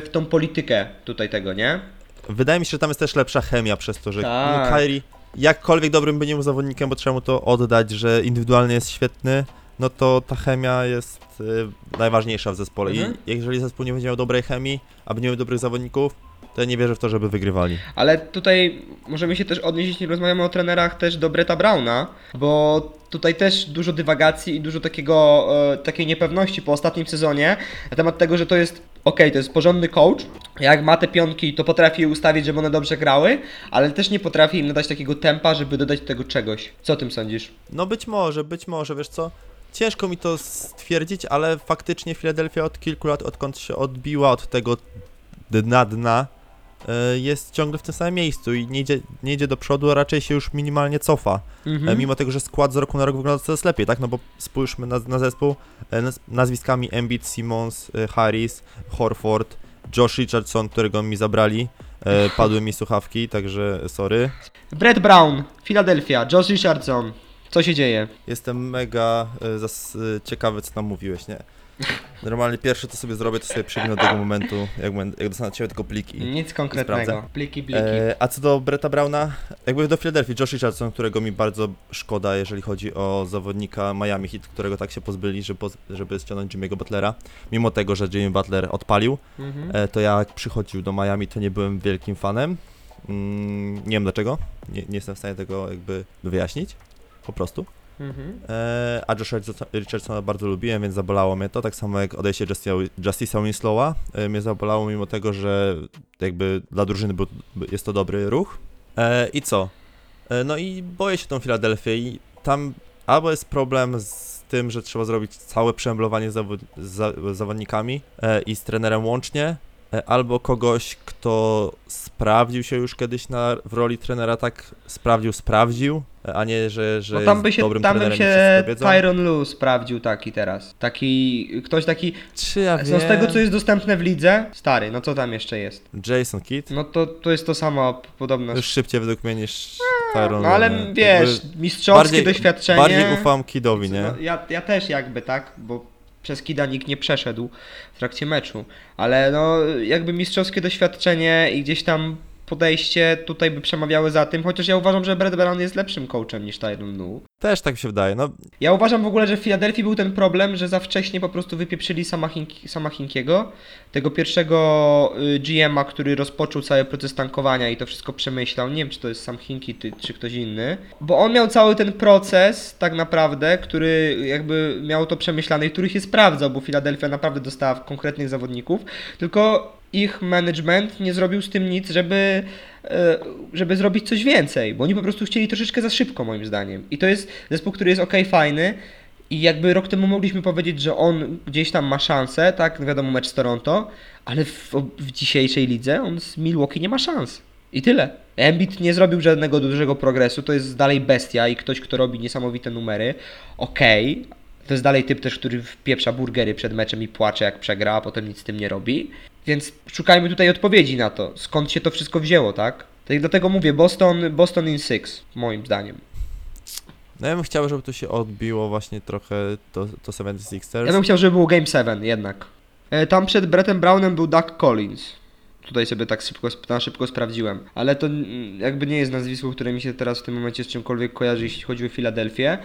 w tą politykę tutaj tego, nie? Wydaje mi się, że tam jest też lepsza chemia przez to, że Tak. no, Kyrie jakkolwiek dobrym by nie był zawodnikiem, bo trzeba mu to oddać, że indywidualnie jest świetny, no to ta chemia jest y, najważniejsza w zespole. Mhm. I jeżeli zespół nie będzie miał dobrej chemii, a będzie miał dobrych zawodników, to ja nie wierzę w to, żeby wygrywali. Ale tutaj możemy się też odnieść, jeśli rozmawiamy o trenerach, też do Breta Browna, bo tutaj też dużo dywagacji i dużo takiego, e, takiej niepewności po ostatnim sezonie na temat tego, że to jest ok, to jest porządny coach. Jak ma te pionki, to potrafi je ustawić, żeby one dobrze grały, ale też nie potrafi im nadać takiego tempa, żeby dodać do tego czegoś. Co o tym sądzisz? No być może, być może, wiesz co? Ciężko mi to stwierdzić, ale faktycznie Philadelphia od kilku lat, odkąd się odbiła od tego dna dna, e, jest ciągle w tym samym miejscu i nie idzie, nie idzie do przodu, a raczej się już minimalnie cofa. Mhm. E, Mimo tego, że skład z roku na rok wygląda coraz lepiej, tak? No bo spójrzmy na, na zespół e, naz- nazwiskami Embiid, Simmons, Harris, Horford, Josh Richardson, którego mi zabrali. Padły mi słuchawki, także sorry. Brett Brown, Philadelphia, Josh Richardson. Co się dzieje? Jestem mega e, zas- e, ciekawy, co tam mówiłeś, nie? Normalnie pierwsze, co sobie zrobię, to sobie przewinę do tego momentu, jak, będę, jak dostanę ciebie tylko pliki. Nic konkretnego. sprawdzę. Pliki, pliki. E, a co do Bretta Browna, jakby do Philadelphia, Josh Richardson, którego mi bardzo szkoda, jeżeli chodzi o zawodnika Miami Heat, którego tak się pozbyli, żeby, poz- żeby ściągnąć Jimmy'ego Butlera. Mimo tego, że Jimmy Butler odpalił, Mhm. e, to ja jak przychodził do Miami, to nie byłem wielkim fanem. Mm, nie wiem dlaczego, nie, nie jestem w stanie tego jakby wyjaśnić, po prostu. Mhm. E, a Josh Richardson- Richardsona bardzo lubiłem, więc zabolało mnie to, tak samo jak odejście Justice'a- Winslowa e, mnie zabolało, mimo tego, że jakby dla drużyny był, jest to dobry ruch. E, I co? E, no i boję się tą Filadelfię i tam albo jest problem z tym, że trzeba zrobić całe przemeblowanie z zawod, z za, z zawodnikami e, i z trenerem łącznie, albo kogoś, kto sprawdził się już kiedyś na, w roli trenera, tak sprawdził, sprawdził, e, a nie, że, że No tam by się, dobrym tam trenerem się. Tyron Lu sprawdził taki teraz. Taki, ktoś taki, Czy ja no z tego co jest dostępne w lidze, stary, no co tam jeszcze jest? Jason Kidd? No to, to jest to samo podobno. Już szybciej według mnie niż Tyron No ale nie? wiesz, mistrzowskie bardziej- doświadczenie. Bardziej ufam Kiddowi, nie? No, ja, ja też jakby, tak, bo przez Kida nikt nie przeszedł w trakcie meczu, ale no jakby mistrzowskie doświadczenie i gdzieś tam podejście tutaj by przemawiały za tym, chociaż ja uważam, że Brett Brown jest lepszym coachem niż Tyron Lu. Też tak mi się wydaje. No, Ja uważam w ogóle, że w Filadelfii był ten problem, że za wcześnie po prostu wypieprzyli sama, Hink- sama Hinkiego, tego pierwszego y, GM-a, który rozpoczął cały proces tankowania i to wszystko przemyślał. Nie wiem, czy to jest sam Hinki, ty, czy ktoś inny. Bo on miał cały ten proces, tak naprawdę, który jakby miał to przemyślane i który się sprawdzał, bo Filadelfia naprawdę dostała konkretnych zawodników, tylko ich management nie zrobił z tym nic, żeby, e, żeby zrobić coś więcej, bo oni po prostu chcieli troszeczkę za szybko, moim zdaniem. I to jest zespół, który jest ok, fajny. I jakby rok temu mogliśmy powiedzieć, że on gdzieś tam ma szansę, tak, wiadomo, mecz z Toronto, ale w, w dzisiejszej lidze on z Milwaukee nie ma szans. I tyle. Embiid nie zrobił żadnego dużego progresu, to jest dalej bestia i ktoś, kto robi niesamowite numery. Okej, to jest dalej typ też, który wpieprza burgery przed meczem i płacze jak przegra, a potem nic z tym nie robi. Więc szukajmy tutaj odpowiedzi na to, skąd się to wszystko wzięło, tak? Tak dlatego mówię, Boston, Boston in six, moim zdaniem. no ja bym chciał, żeby tu się odbiło właśnie trochę to, to 76ers. Ja bym chciał, żeby było Game 7 jednak. E, Tam przed Brettem Brownem był Doug Collins. Tutaj sobie tak szybko, na szybko sprawdziłem. Ale to jakby nie jest nazwisko, które mi się teraz w tym momencie z czymkolwiek kojarzy, jeśli chodzi o Filadelfię.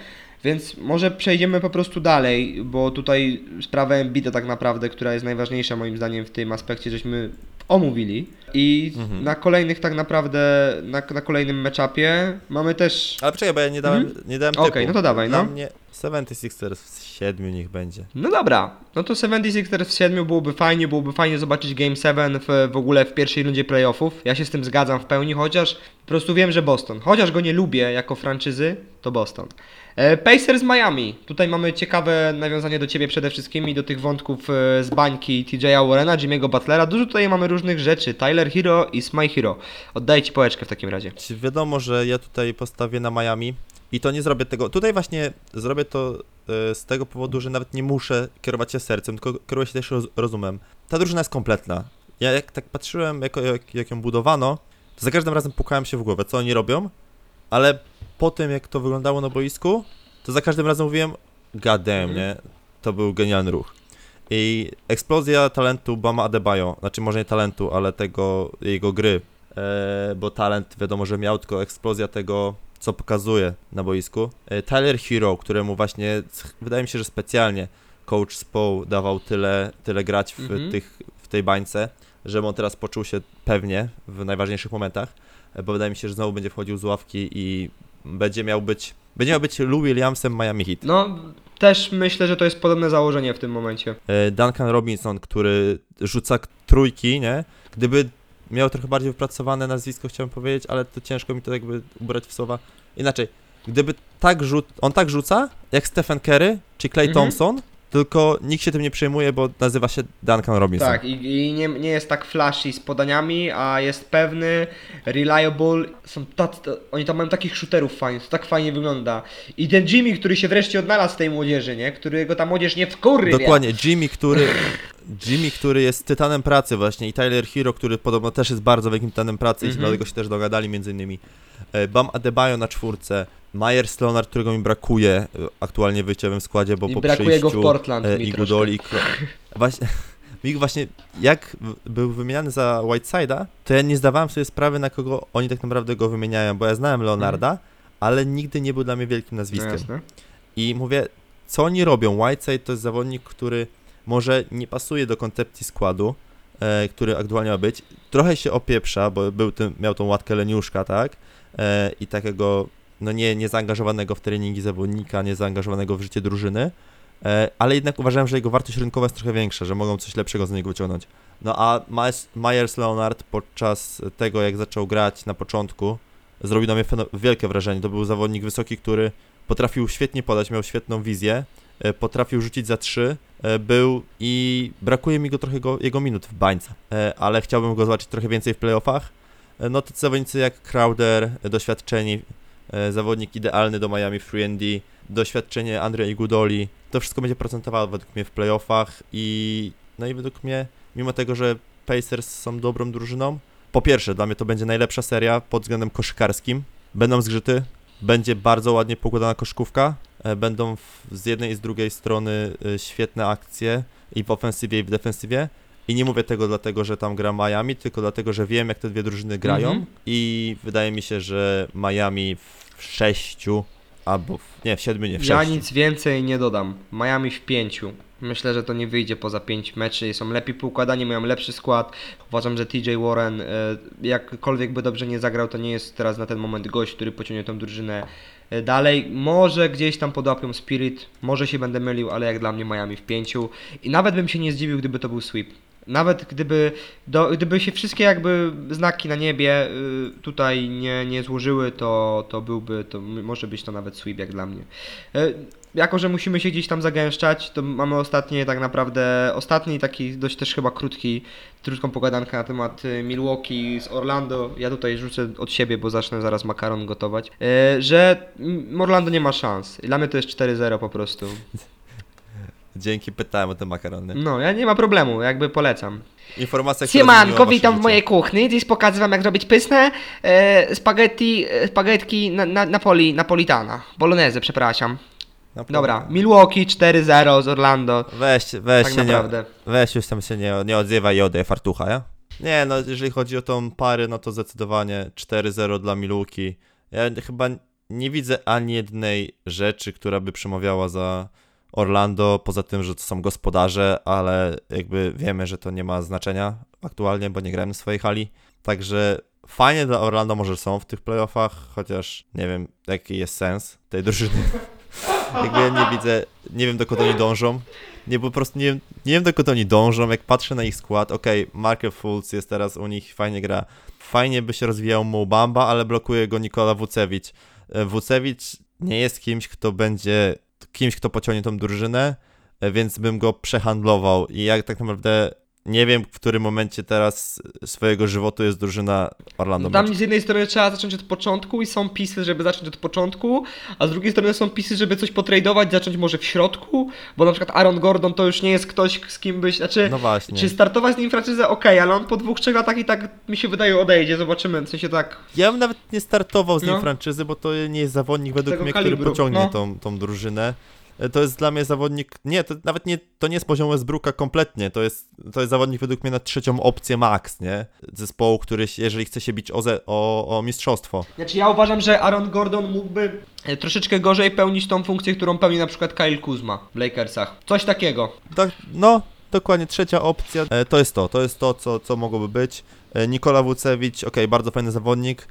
Więc może przejdziemy po prostu dalej, bo tutaj sprawę Embida tak naprawdę, która jest najważniejsza moim zdaniem w tym aspekcie, żeśmy omówili. I Mhm. na kolejnych tak naprawdę, na, na kolejnym meczapie mamy też... Ale poczekaj, bo ja nie dałem, nie dałem typu. Okej, no to dawaj, Dla no. mnie 76ers w 7 niech będzie. No dobra, no to 76ers w 7 byłoby fajnie, byłoby fajnie zobaczyć Game 7 w, w ogóle w pierwszej rundzie playoffów. Ja się z tym zgadzam w pełni, chociaż po prostu wiem, że Boston. Chociaż go nie lubię jako franczyzy, to Boston. E, Pacers Miami. Tutaj mamy ciekawe nawiązanie do Ciebie przede wszystkim i do tych wątków e, z bańki TJ'a Warrena, Jimmy'ego Butlera. Dużo tutaj mamy różnych rzeczy. Tyler Hero i Smile Hero. Oddaję Ci pałeczkę w takim razie. Wiadomo, że ja tutaj postawię na Miami i to nie zrobię tego. Tutaj właśnie zrobię to e, z tego powodu, że nawet nie muszę kierować się sercem, tylko kieruję się też roz, rozumem. Ta drużyna jest kompletna. Ja jak tak patrzyłem, jak, jak, jak ją budowano, to za każdym razem pukałem się w głowę, co oni robią, ale po tym, jak to wyglądało na boisku, to za każdym razem mówiłem, Mhm. nie? To był genialny ruch. I eksplozja talentu Bama Adebayo, znaczy może nie talentu, ale tego, jego gry, e, bo talent wiadomo, że miał, tylko eksplozja tego, co pokazuje na boisku. E, Tyler Hero, któremu właśnie, wydaje mi się, że specjalnie coach Spo dawał tyle, tyle grać w, Mhm. tych, w tej bańce, żeby on teraz poczuł się pewnie w najważniejszych momentach, bo wydaje mi się, że znowu będzie wchodził z ławki i będzie miał być, będzie miał być Lou Williamsem Miami Heat. No, też myślę, że to jest podobne założenie w tym momencie. E, Duncan Robinson, który rzuca trójki, nie? Gdyby miał trochę bardziej wypracowane nazwisko, chciałem powiedzieć, ale to ciężko mi to jakby ubrać w słowa. Inaczej, gdyby tak rzut, on tak rzuca, jak Stephen Curry czy Clay Mhm. Thompson, tylko nikt się tym nie przejmuje, bo nazywa się Duncan Robinson. Tak, i, i nie, nie jest tak flashy z podaniami, a jest pewny, reliable. Są tacy, oni tam mają takich shooterów fajnych, to tak fajnie wygląda. I ten Jimmy, który się wreszcie odnalazł w tej młodzieży, nie? Którego ta młodzież nie wkurwia. Dokładnie, Jimmy, który, Jimmy, który jest tytanem pracy właśnie i Tyler Hero, który podobno też jest bardzo wielkim tytanem pracy i Mhm. dlatego się też dogadali między innymi. E, Bam Adebayo na czwórce, Myers Leonard, którego mi brakuje e, aktualnie w wyjściowym składzie, bo I po brakuje go w przyjściu Portland e, i troszkę. Gudoli. Właśnie, Mig właśnie, jak był wymieniany za Whiteside'a, to ja nie zdawałem sobie sprawy, na kogo oni tak naprawdę go wymieniają, bo ja znałem Leonarda, ale nigdy nie był dla mnie wielkim Mhm. No nazwiskiem. jasne. I mówię, co oni robią? Whiteside to jest zawodnik, który może nie pasuje do koncepcji składu, e, który aktualnie ma być. Trochę się opieprza, bo był tym, miał tą łatkę leniuszka, tak? E, I takiego, no nie, niezaangażowanego w treningi zawodnika, niezaangażowanego w życie drużyny. E, ale jednak uważałem, że jego wartość rynkowa jest trochę większa, że mogą coś lepszego z niego wyciągnąć. No a Myers- Leonard podczas tego, jak zaczął grać na początku, zrobił na mnie wielkie wrażenie. To był zawodnik wysoki, który potrafił świetnie podać, miał świetną wizję, e, potrafił rzucić za trzy, e, był i brakuje mi go trochę go, jego minut w bańce, ale chciałbym go zobaczyć trochę więcej w playoffach. No to zawodnicy jak Crowder, doświadczeni, zawodnik idealny do Miami Free and D, doświadczenie Andre Iguodoli, to wszystko będzie procentowało według mnie w playoffach i no i według mnie, mimo tego, że Pacers są dobrą drużyną, po pierwsze, dla mnie to będzie najlepsza seria pod względem koszykarskim, będą zgrzyty, będzie bardzo ładnie pokładana koszkówka. e, Będą w, z jednej i z drugiej strony e, świetne akcje i w ofensywie i w defensywie. I nie mówię tego dlatego, że tam gra Miami, tylko dlatego, że wiem jak te dwie drużyny grają Mhm. i wydaje mi się, że Miami w sześciu albo w, nie, w siedmiu, nie, w Ja sześciu. nic więcej nie dodam. Miami w pięciu. Myślę, że to nie wyjdzie poza pięć meczy. Są lepiej poukładani, mają lepszy skład. Uważam, że TJ Warren, e, jakkolwiek by dobrze nie zagrał, to nie jest teraz na ten moment gość, który pociągnie tą drużynę e, dalej. Może gdzieś tam podłapią Spirit, może się będę mylił, ale jak dla mnie Miami w pięciu. I nawet bym się nie zdziwił, gdyby to był sweep. Nawet gdyby, do, gdyby się wszystkie jakby znaki na niebie y, tutaj nie, nie złożyły, to, to byłby, to może być to nawet sweep jak dla mnie. Y, jako, że musimy się gdzieś tam zagęszczać, to mamy ostatnie tak naprawdę, ostatni taki dość też chyba krótki, krótką pogadankę na temat y, Milwaukee z Orlando. Ja tutaj rzucę od siebie, bo zacznę zaraz makaron gotować, że Orlando nie ma szans. Dla mnie to jest 4-0 po prostu. Dzięki, pytałem o te makarony. No, ja nie ma problemu, jakby polecam. Informacja, która Siemanko, witam w życie. mojej kuchni. Dziś pokażę wam jak robić pyszne e, spaghetti, e, spaghetti na, na, napoli, napolitana. Bolognese, przepraszam. Naprawdę. Dobra, Milwaukee 4-0 z Orlando. Weź, weź Tak się nie, naprawdę. weź już tam się nie, nie odzywaj i odej fartucha, ja? Nie, no jeżeli chodzi o tą parę, no to zdecydowanie 4-0 dla Milwaukee. Ja chyba nie widzę ani jednej rzeczy, która by przemawiała za Orlando, poza tym, że to są gospodarze, ale jakby wiemy, że to nie ma znaczenia aktualnie, bo nie gramy w swojej hali. Także fajnie dla Orlando może są w tych playoffach, chociaż nie wiem, jaki jest sens tej drużyny. Jakby ja nie widzę, nie wiem dokąd oni dążą. Nie, po prostu nie nie wiem dokąd oni dążą, jak patrzę na ich skład, okej, Markel Fultz jest teraz u nich, fajnie gra. Fajnie by się rozwijał Mo Bamba, ale blokuje go Nikola Vucevic. E, Vucevic nie jest kimś, kto będzie, kimś, kto pociągnie tą drużynę, e, więc bym go przehandlował. I jak tak naprawdę nie wiem, w którym momencie teraz swojego żywotu jest drużyna Orlando Tam Magic. z jednej strony trzeba zacząć od początku i są pisy, żeby zacząć od początku, a z drugiej strony są pisy, żeby coś potradować, zacząć może w środku, bo na przykład Aaron Gordon to już nie jest ktoś, z kim byś, znaczy... No właśnie. Czy startować z nim franczyzę? Okej, ale on po dwóch, trzech latach i tak mi się wydaje odejdzie, zobaczymy, w sensie tak. Ja bym nawet nie startował z nim No. franczyzy, bo to nie jest zawodnik według mnie, kalibru, który pociągnie no. tą, tą drużynę. E, To jest dla mnie zawodnik, nie, to nawet nie, to nie jest poziom Westbrooka kompletnie, to jest, to jest zawodnik według mnie na trzecią opcję max, nie? Zespołu, który, jeżeli chce się bić o, ze, o, o mistrzostwo. Znaczy ja uważam, że Aaron Gordon mógłby e, troszeczkę gorzej pełnić tą funkcję, którą pełni na przykład Kyle Kuzma w Lakersach. Coś takiego. Tak, no, dokładnie trzecia opcja, e, to jest to, to jest to, co, co mogłoby być. Nikola Vucevic, okej, bardzo fajny zawodnik,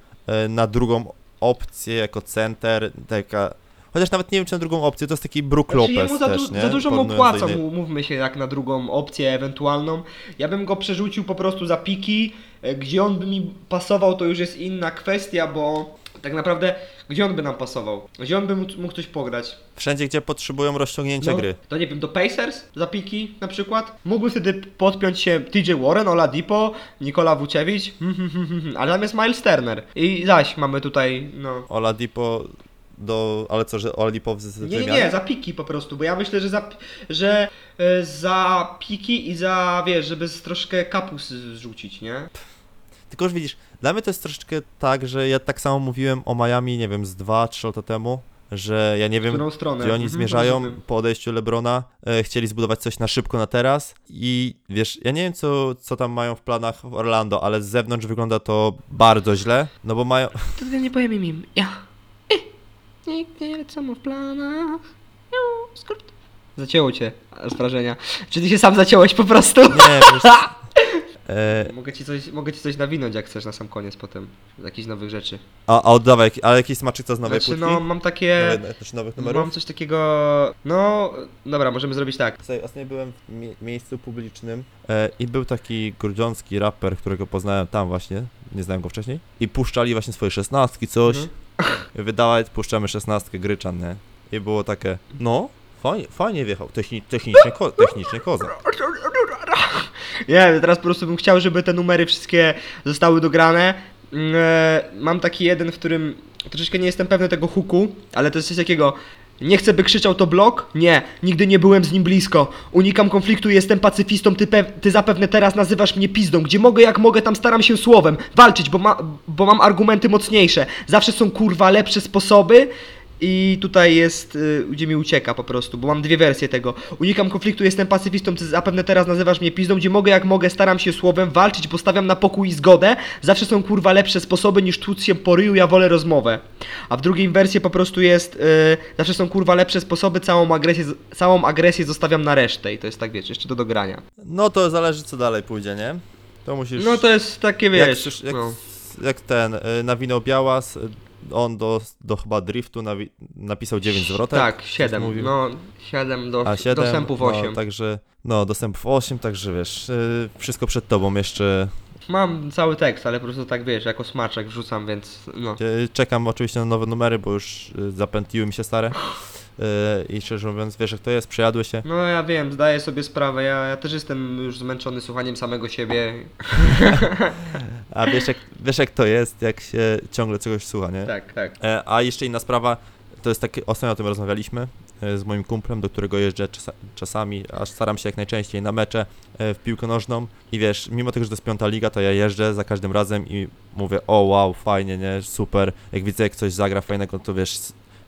na drugą opcję jako center, taka... Chociaż nawet nie wiem, czy na drugą opcję, to jest taki Brook Znaczy Lopez za, też, nie? za dużo mu Porównując do płacą, innych- mu- mówmy się jak na drugą opcję ewentualną. Ja bym go przerzucił po prostu za piki, e, gdzie on by mi pasował to już jest inna kwestia, bo tak naprawdę Gdzie on by nam pasował? Gdzie on by mógł, coś pograć? Wszędzie, gdzie potrzebują rozciągnięcia No, gry. To nie wiem, do Pacers za piki na przykład? Mógłby wtedy podpiąć się TJ Warren, Oladipo, Nikola Vucevic, ale tam jest Miles Turner. I zaś mamy tutaj, no... Oladipo do... Ale co, że Oladipo z, Nie, nie, wymiany? nie, za piki po prostu, bo ja myślę, że za, że e, za piki i za, wiesz, żeby z troszkę kapus zrzucić, nie? Tylko już widzisz, dla mnie to jest troszeczkę tak, że ja tak samo mówiłem o Miami, nie wiem, z 2-3 lata temu, że ja nie wiem, gdzie oni Mhm, zmierzają rozumiem. po odejściu Lebrona. E, chcieli zbudować coś na szybko, na teraz i wiesz, ja nie wiem, co, co tam mają w planach w Orlando, ale z zewnątrz wygląda to bardzo źle, no bo mają... To nie powiem im, ja. Nikt nie wie, co ma w planach. Skrót. Zacięło cię z wrażenia. Czy ty się sam zaciąłeś po prostu? Nie, wiesz, e, Mogę ci, coś, mogę ci coś nawinąć, jak chcesz na sam koniec potem. Z jakichś nowych rzeczy. a, a oddawaj, ale jakiś smaczek co z nowej Znaczy, płytki? no, mam takie... Nowe, znaczy nowych numerów? Mam coś takiego... No, dobra, możemy zrobić tak. Słuchaj, ostatnio byłem w mie- miejscu publicznym e, i był taki grudziącki raper, którego poznałem tam właśnie, nie znałem go wcześniej, i puszczali właśnie swoje szesnastki, coś. Mhm. Wydawaj, puszczamy szesnastkę Gryczan, nie? I było takie, no, fajnie, fajnie wjechał, Techni technicznie, ko technicznie kozak. Nie, teraz po prostu bym chciał, żeby te numery wszystkie zostały dograne. Mm, e, Mam taki jeden, w którym troszeczkę nie jestem pewny tego hooku, ale to jest coś takiego. Nie chcę, by krzyczał to blok? Nie, nigdy nie byłem z nim blisko. Unikam konfliktu, jestem pacyfistą, ty, ty zapewne teraz nazywasz mnie pizdą. Gdzie mogę, jak mogę, tam staram się słowem. Walczyć, bo, ma bo mam argumenty mocniejsze. Zawsze są kurwa lepsze sposoby. I tutaj jest, y, gdzie mi ucieka po prostu, bo mam dwie wersje tego. Unikam konfliktu, jestem pacyfistą, ty zapewne teraz nazywasz mnie pizdą, gdzie mogę jak mogę, staram się słowem walczyć, bo stawiam na pokój i zgodę. Zawsze są kurwa lepsze sposoby niż tłuc się po ryju, ja wolę rozmowę. A w drugiej wersji po prostu jest, y, zawsze są kurwa lepsze sposoby, całą agresję, całą agresję zostawiam na resztę i to jest tak, wiecie, jeszcze do dogrania. No to zależy co dalej pójdzie, nie? To musisz... No to jest takie, jak, wiesz, słysz- jak, no. jak ten, y, nawinął Białas, y, on do, do chyba driftu nawi- napisał 9 zwrotek. Tak, coś 7, mówił. no 7 do, A 7, dostępów 8. No, także, no, dostępów 8, także wiesz, y, wszystko przed tobą jeszcze. Mam cały tekst, ale po prostu tak wiesz, jako smaczek wrzucam, więc no. y, Czekam oczywiście na nowe numery, bo już y, zapętliły mi się stare. Y, I szczerze mówiąc, wiesz jak to jest, przejadły się. No ja wiem, zdaję sobie sprawę, ja, ja też jestem już zmęczony słuchaniem samego siebie. A wiesz jak, wiesz jak to jest, jak się ciągle czegoś słucha, nie? Tak, tak. E, A jeszcze inna sprawa, to jest takie, ostatnio o tym rozmawialiśmy e, z moim kumplem, do którego jeżdżę czasa, czasami, aż staram się jak najczęściej na mecze e, w piłkę nożną i wiesz, mimo tego, że to jest piąta liga, to ja jeżdżę za każdym razem i mówię, o wow, fajnie, nie, super, jak widzę jak ktoś zagra fajnego, to wiesz,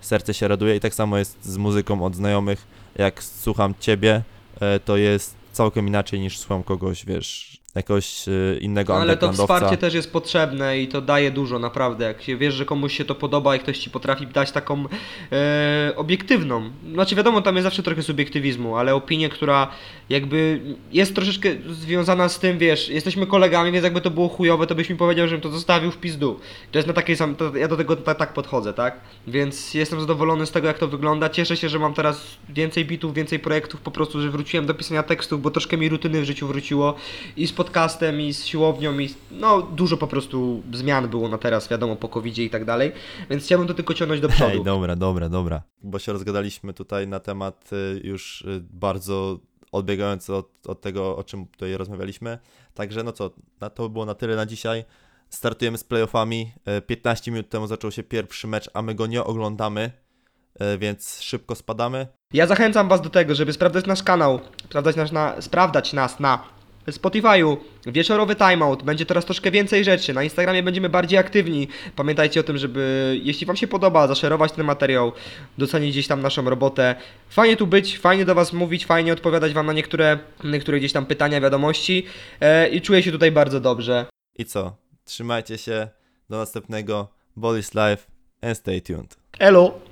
serce się raduje. I tak samo jest z muzyką od znajomych, jak słucham ciebie, e, to jest całkiem inaczej niż słucham kogoś, wiesz, jakiegoś e, innego No, ale to wsparcie też jest potrzebne i to daje dużo, naprawdę. Jak się wiesz, że komuś się to podoba i ktoś ci potrafi dać taką e, obiektywną. Znaczy wiadomo, tam jest zawsze trochę subiektywizmu, ale opinię, która jakby jest troszeczkę związana z tym, wiesz, jesteśmy kolegami, więc jakby to było chujowe, to byś mi powiedział, żebym to zostawił w pizdu. To jest na takiej sam, to ja do tego ta, tak podchodzę, tak? Więc jestem zadowolony z tego, jak to wygląda. Cieszę się, że mam teraz więcej bitów, więcej projektów, po prostu, że wróciłem do pisania tekstów, bo troszkę mi rutyny w życiu wróciło i podcastem, i z siłownią, i no dużo po prostu zmian było na teraz, wiadomo, po covid i tak dalej, więc chciałbym to tylko ciągnąć do przodu. Ej, dobra, dobra, dobra. Bo się rozgadaliśmy tutaj na temat y, już y, bardzo odbiegając od, od tego, o czym tutaj rozmawialiśmy. Także no co, to było na tyle na dzisiaj. Startujemy z playoffami. Y, 15 minut temu zaczął się pierwszy mecz, a my go nie oglądamy, y, więc szybko spadamy. Ja zachęcam Was do tego, żeby sprawdzać nasz kanał, sprawdzać nas na, sprawdzać nas na Spotify'u, wieczorowy timeout, będzie teraz troszkę więcej rzeczy, na Instagramie będziemy bardziej aktywni. Pamiętajcie o tym, żeby, jeśli Wam się podoba, zaszerować ten materiał, docenić gdzieś tam naszą robotę. Fajnie tu być, fajnie do Was mówić, fajnie odpowiadać Wam na niektóre, niektóre gdzieś tam pytania, wiadomości e, i czuję się tutaj bardzo dobrze. I co? Trzymajcie się. Do następnego. Bolis Live and stay tuned. Elo!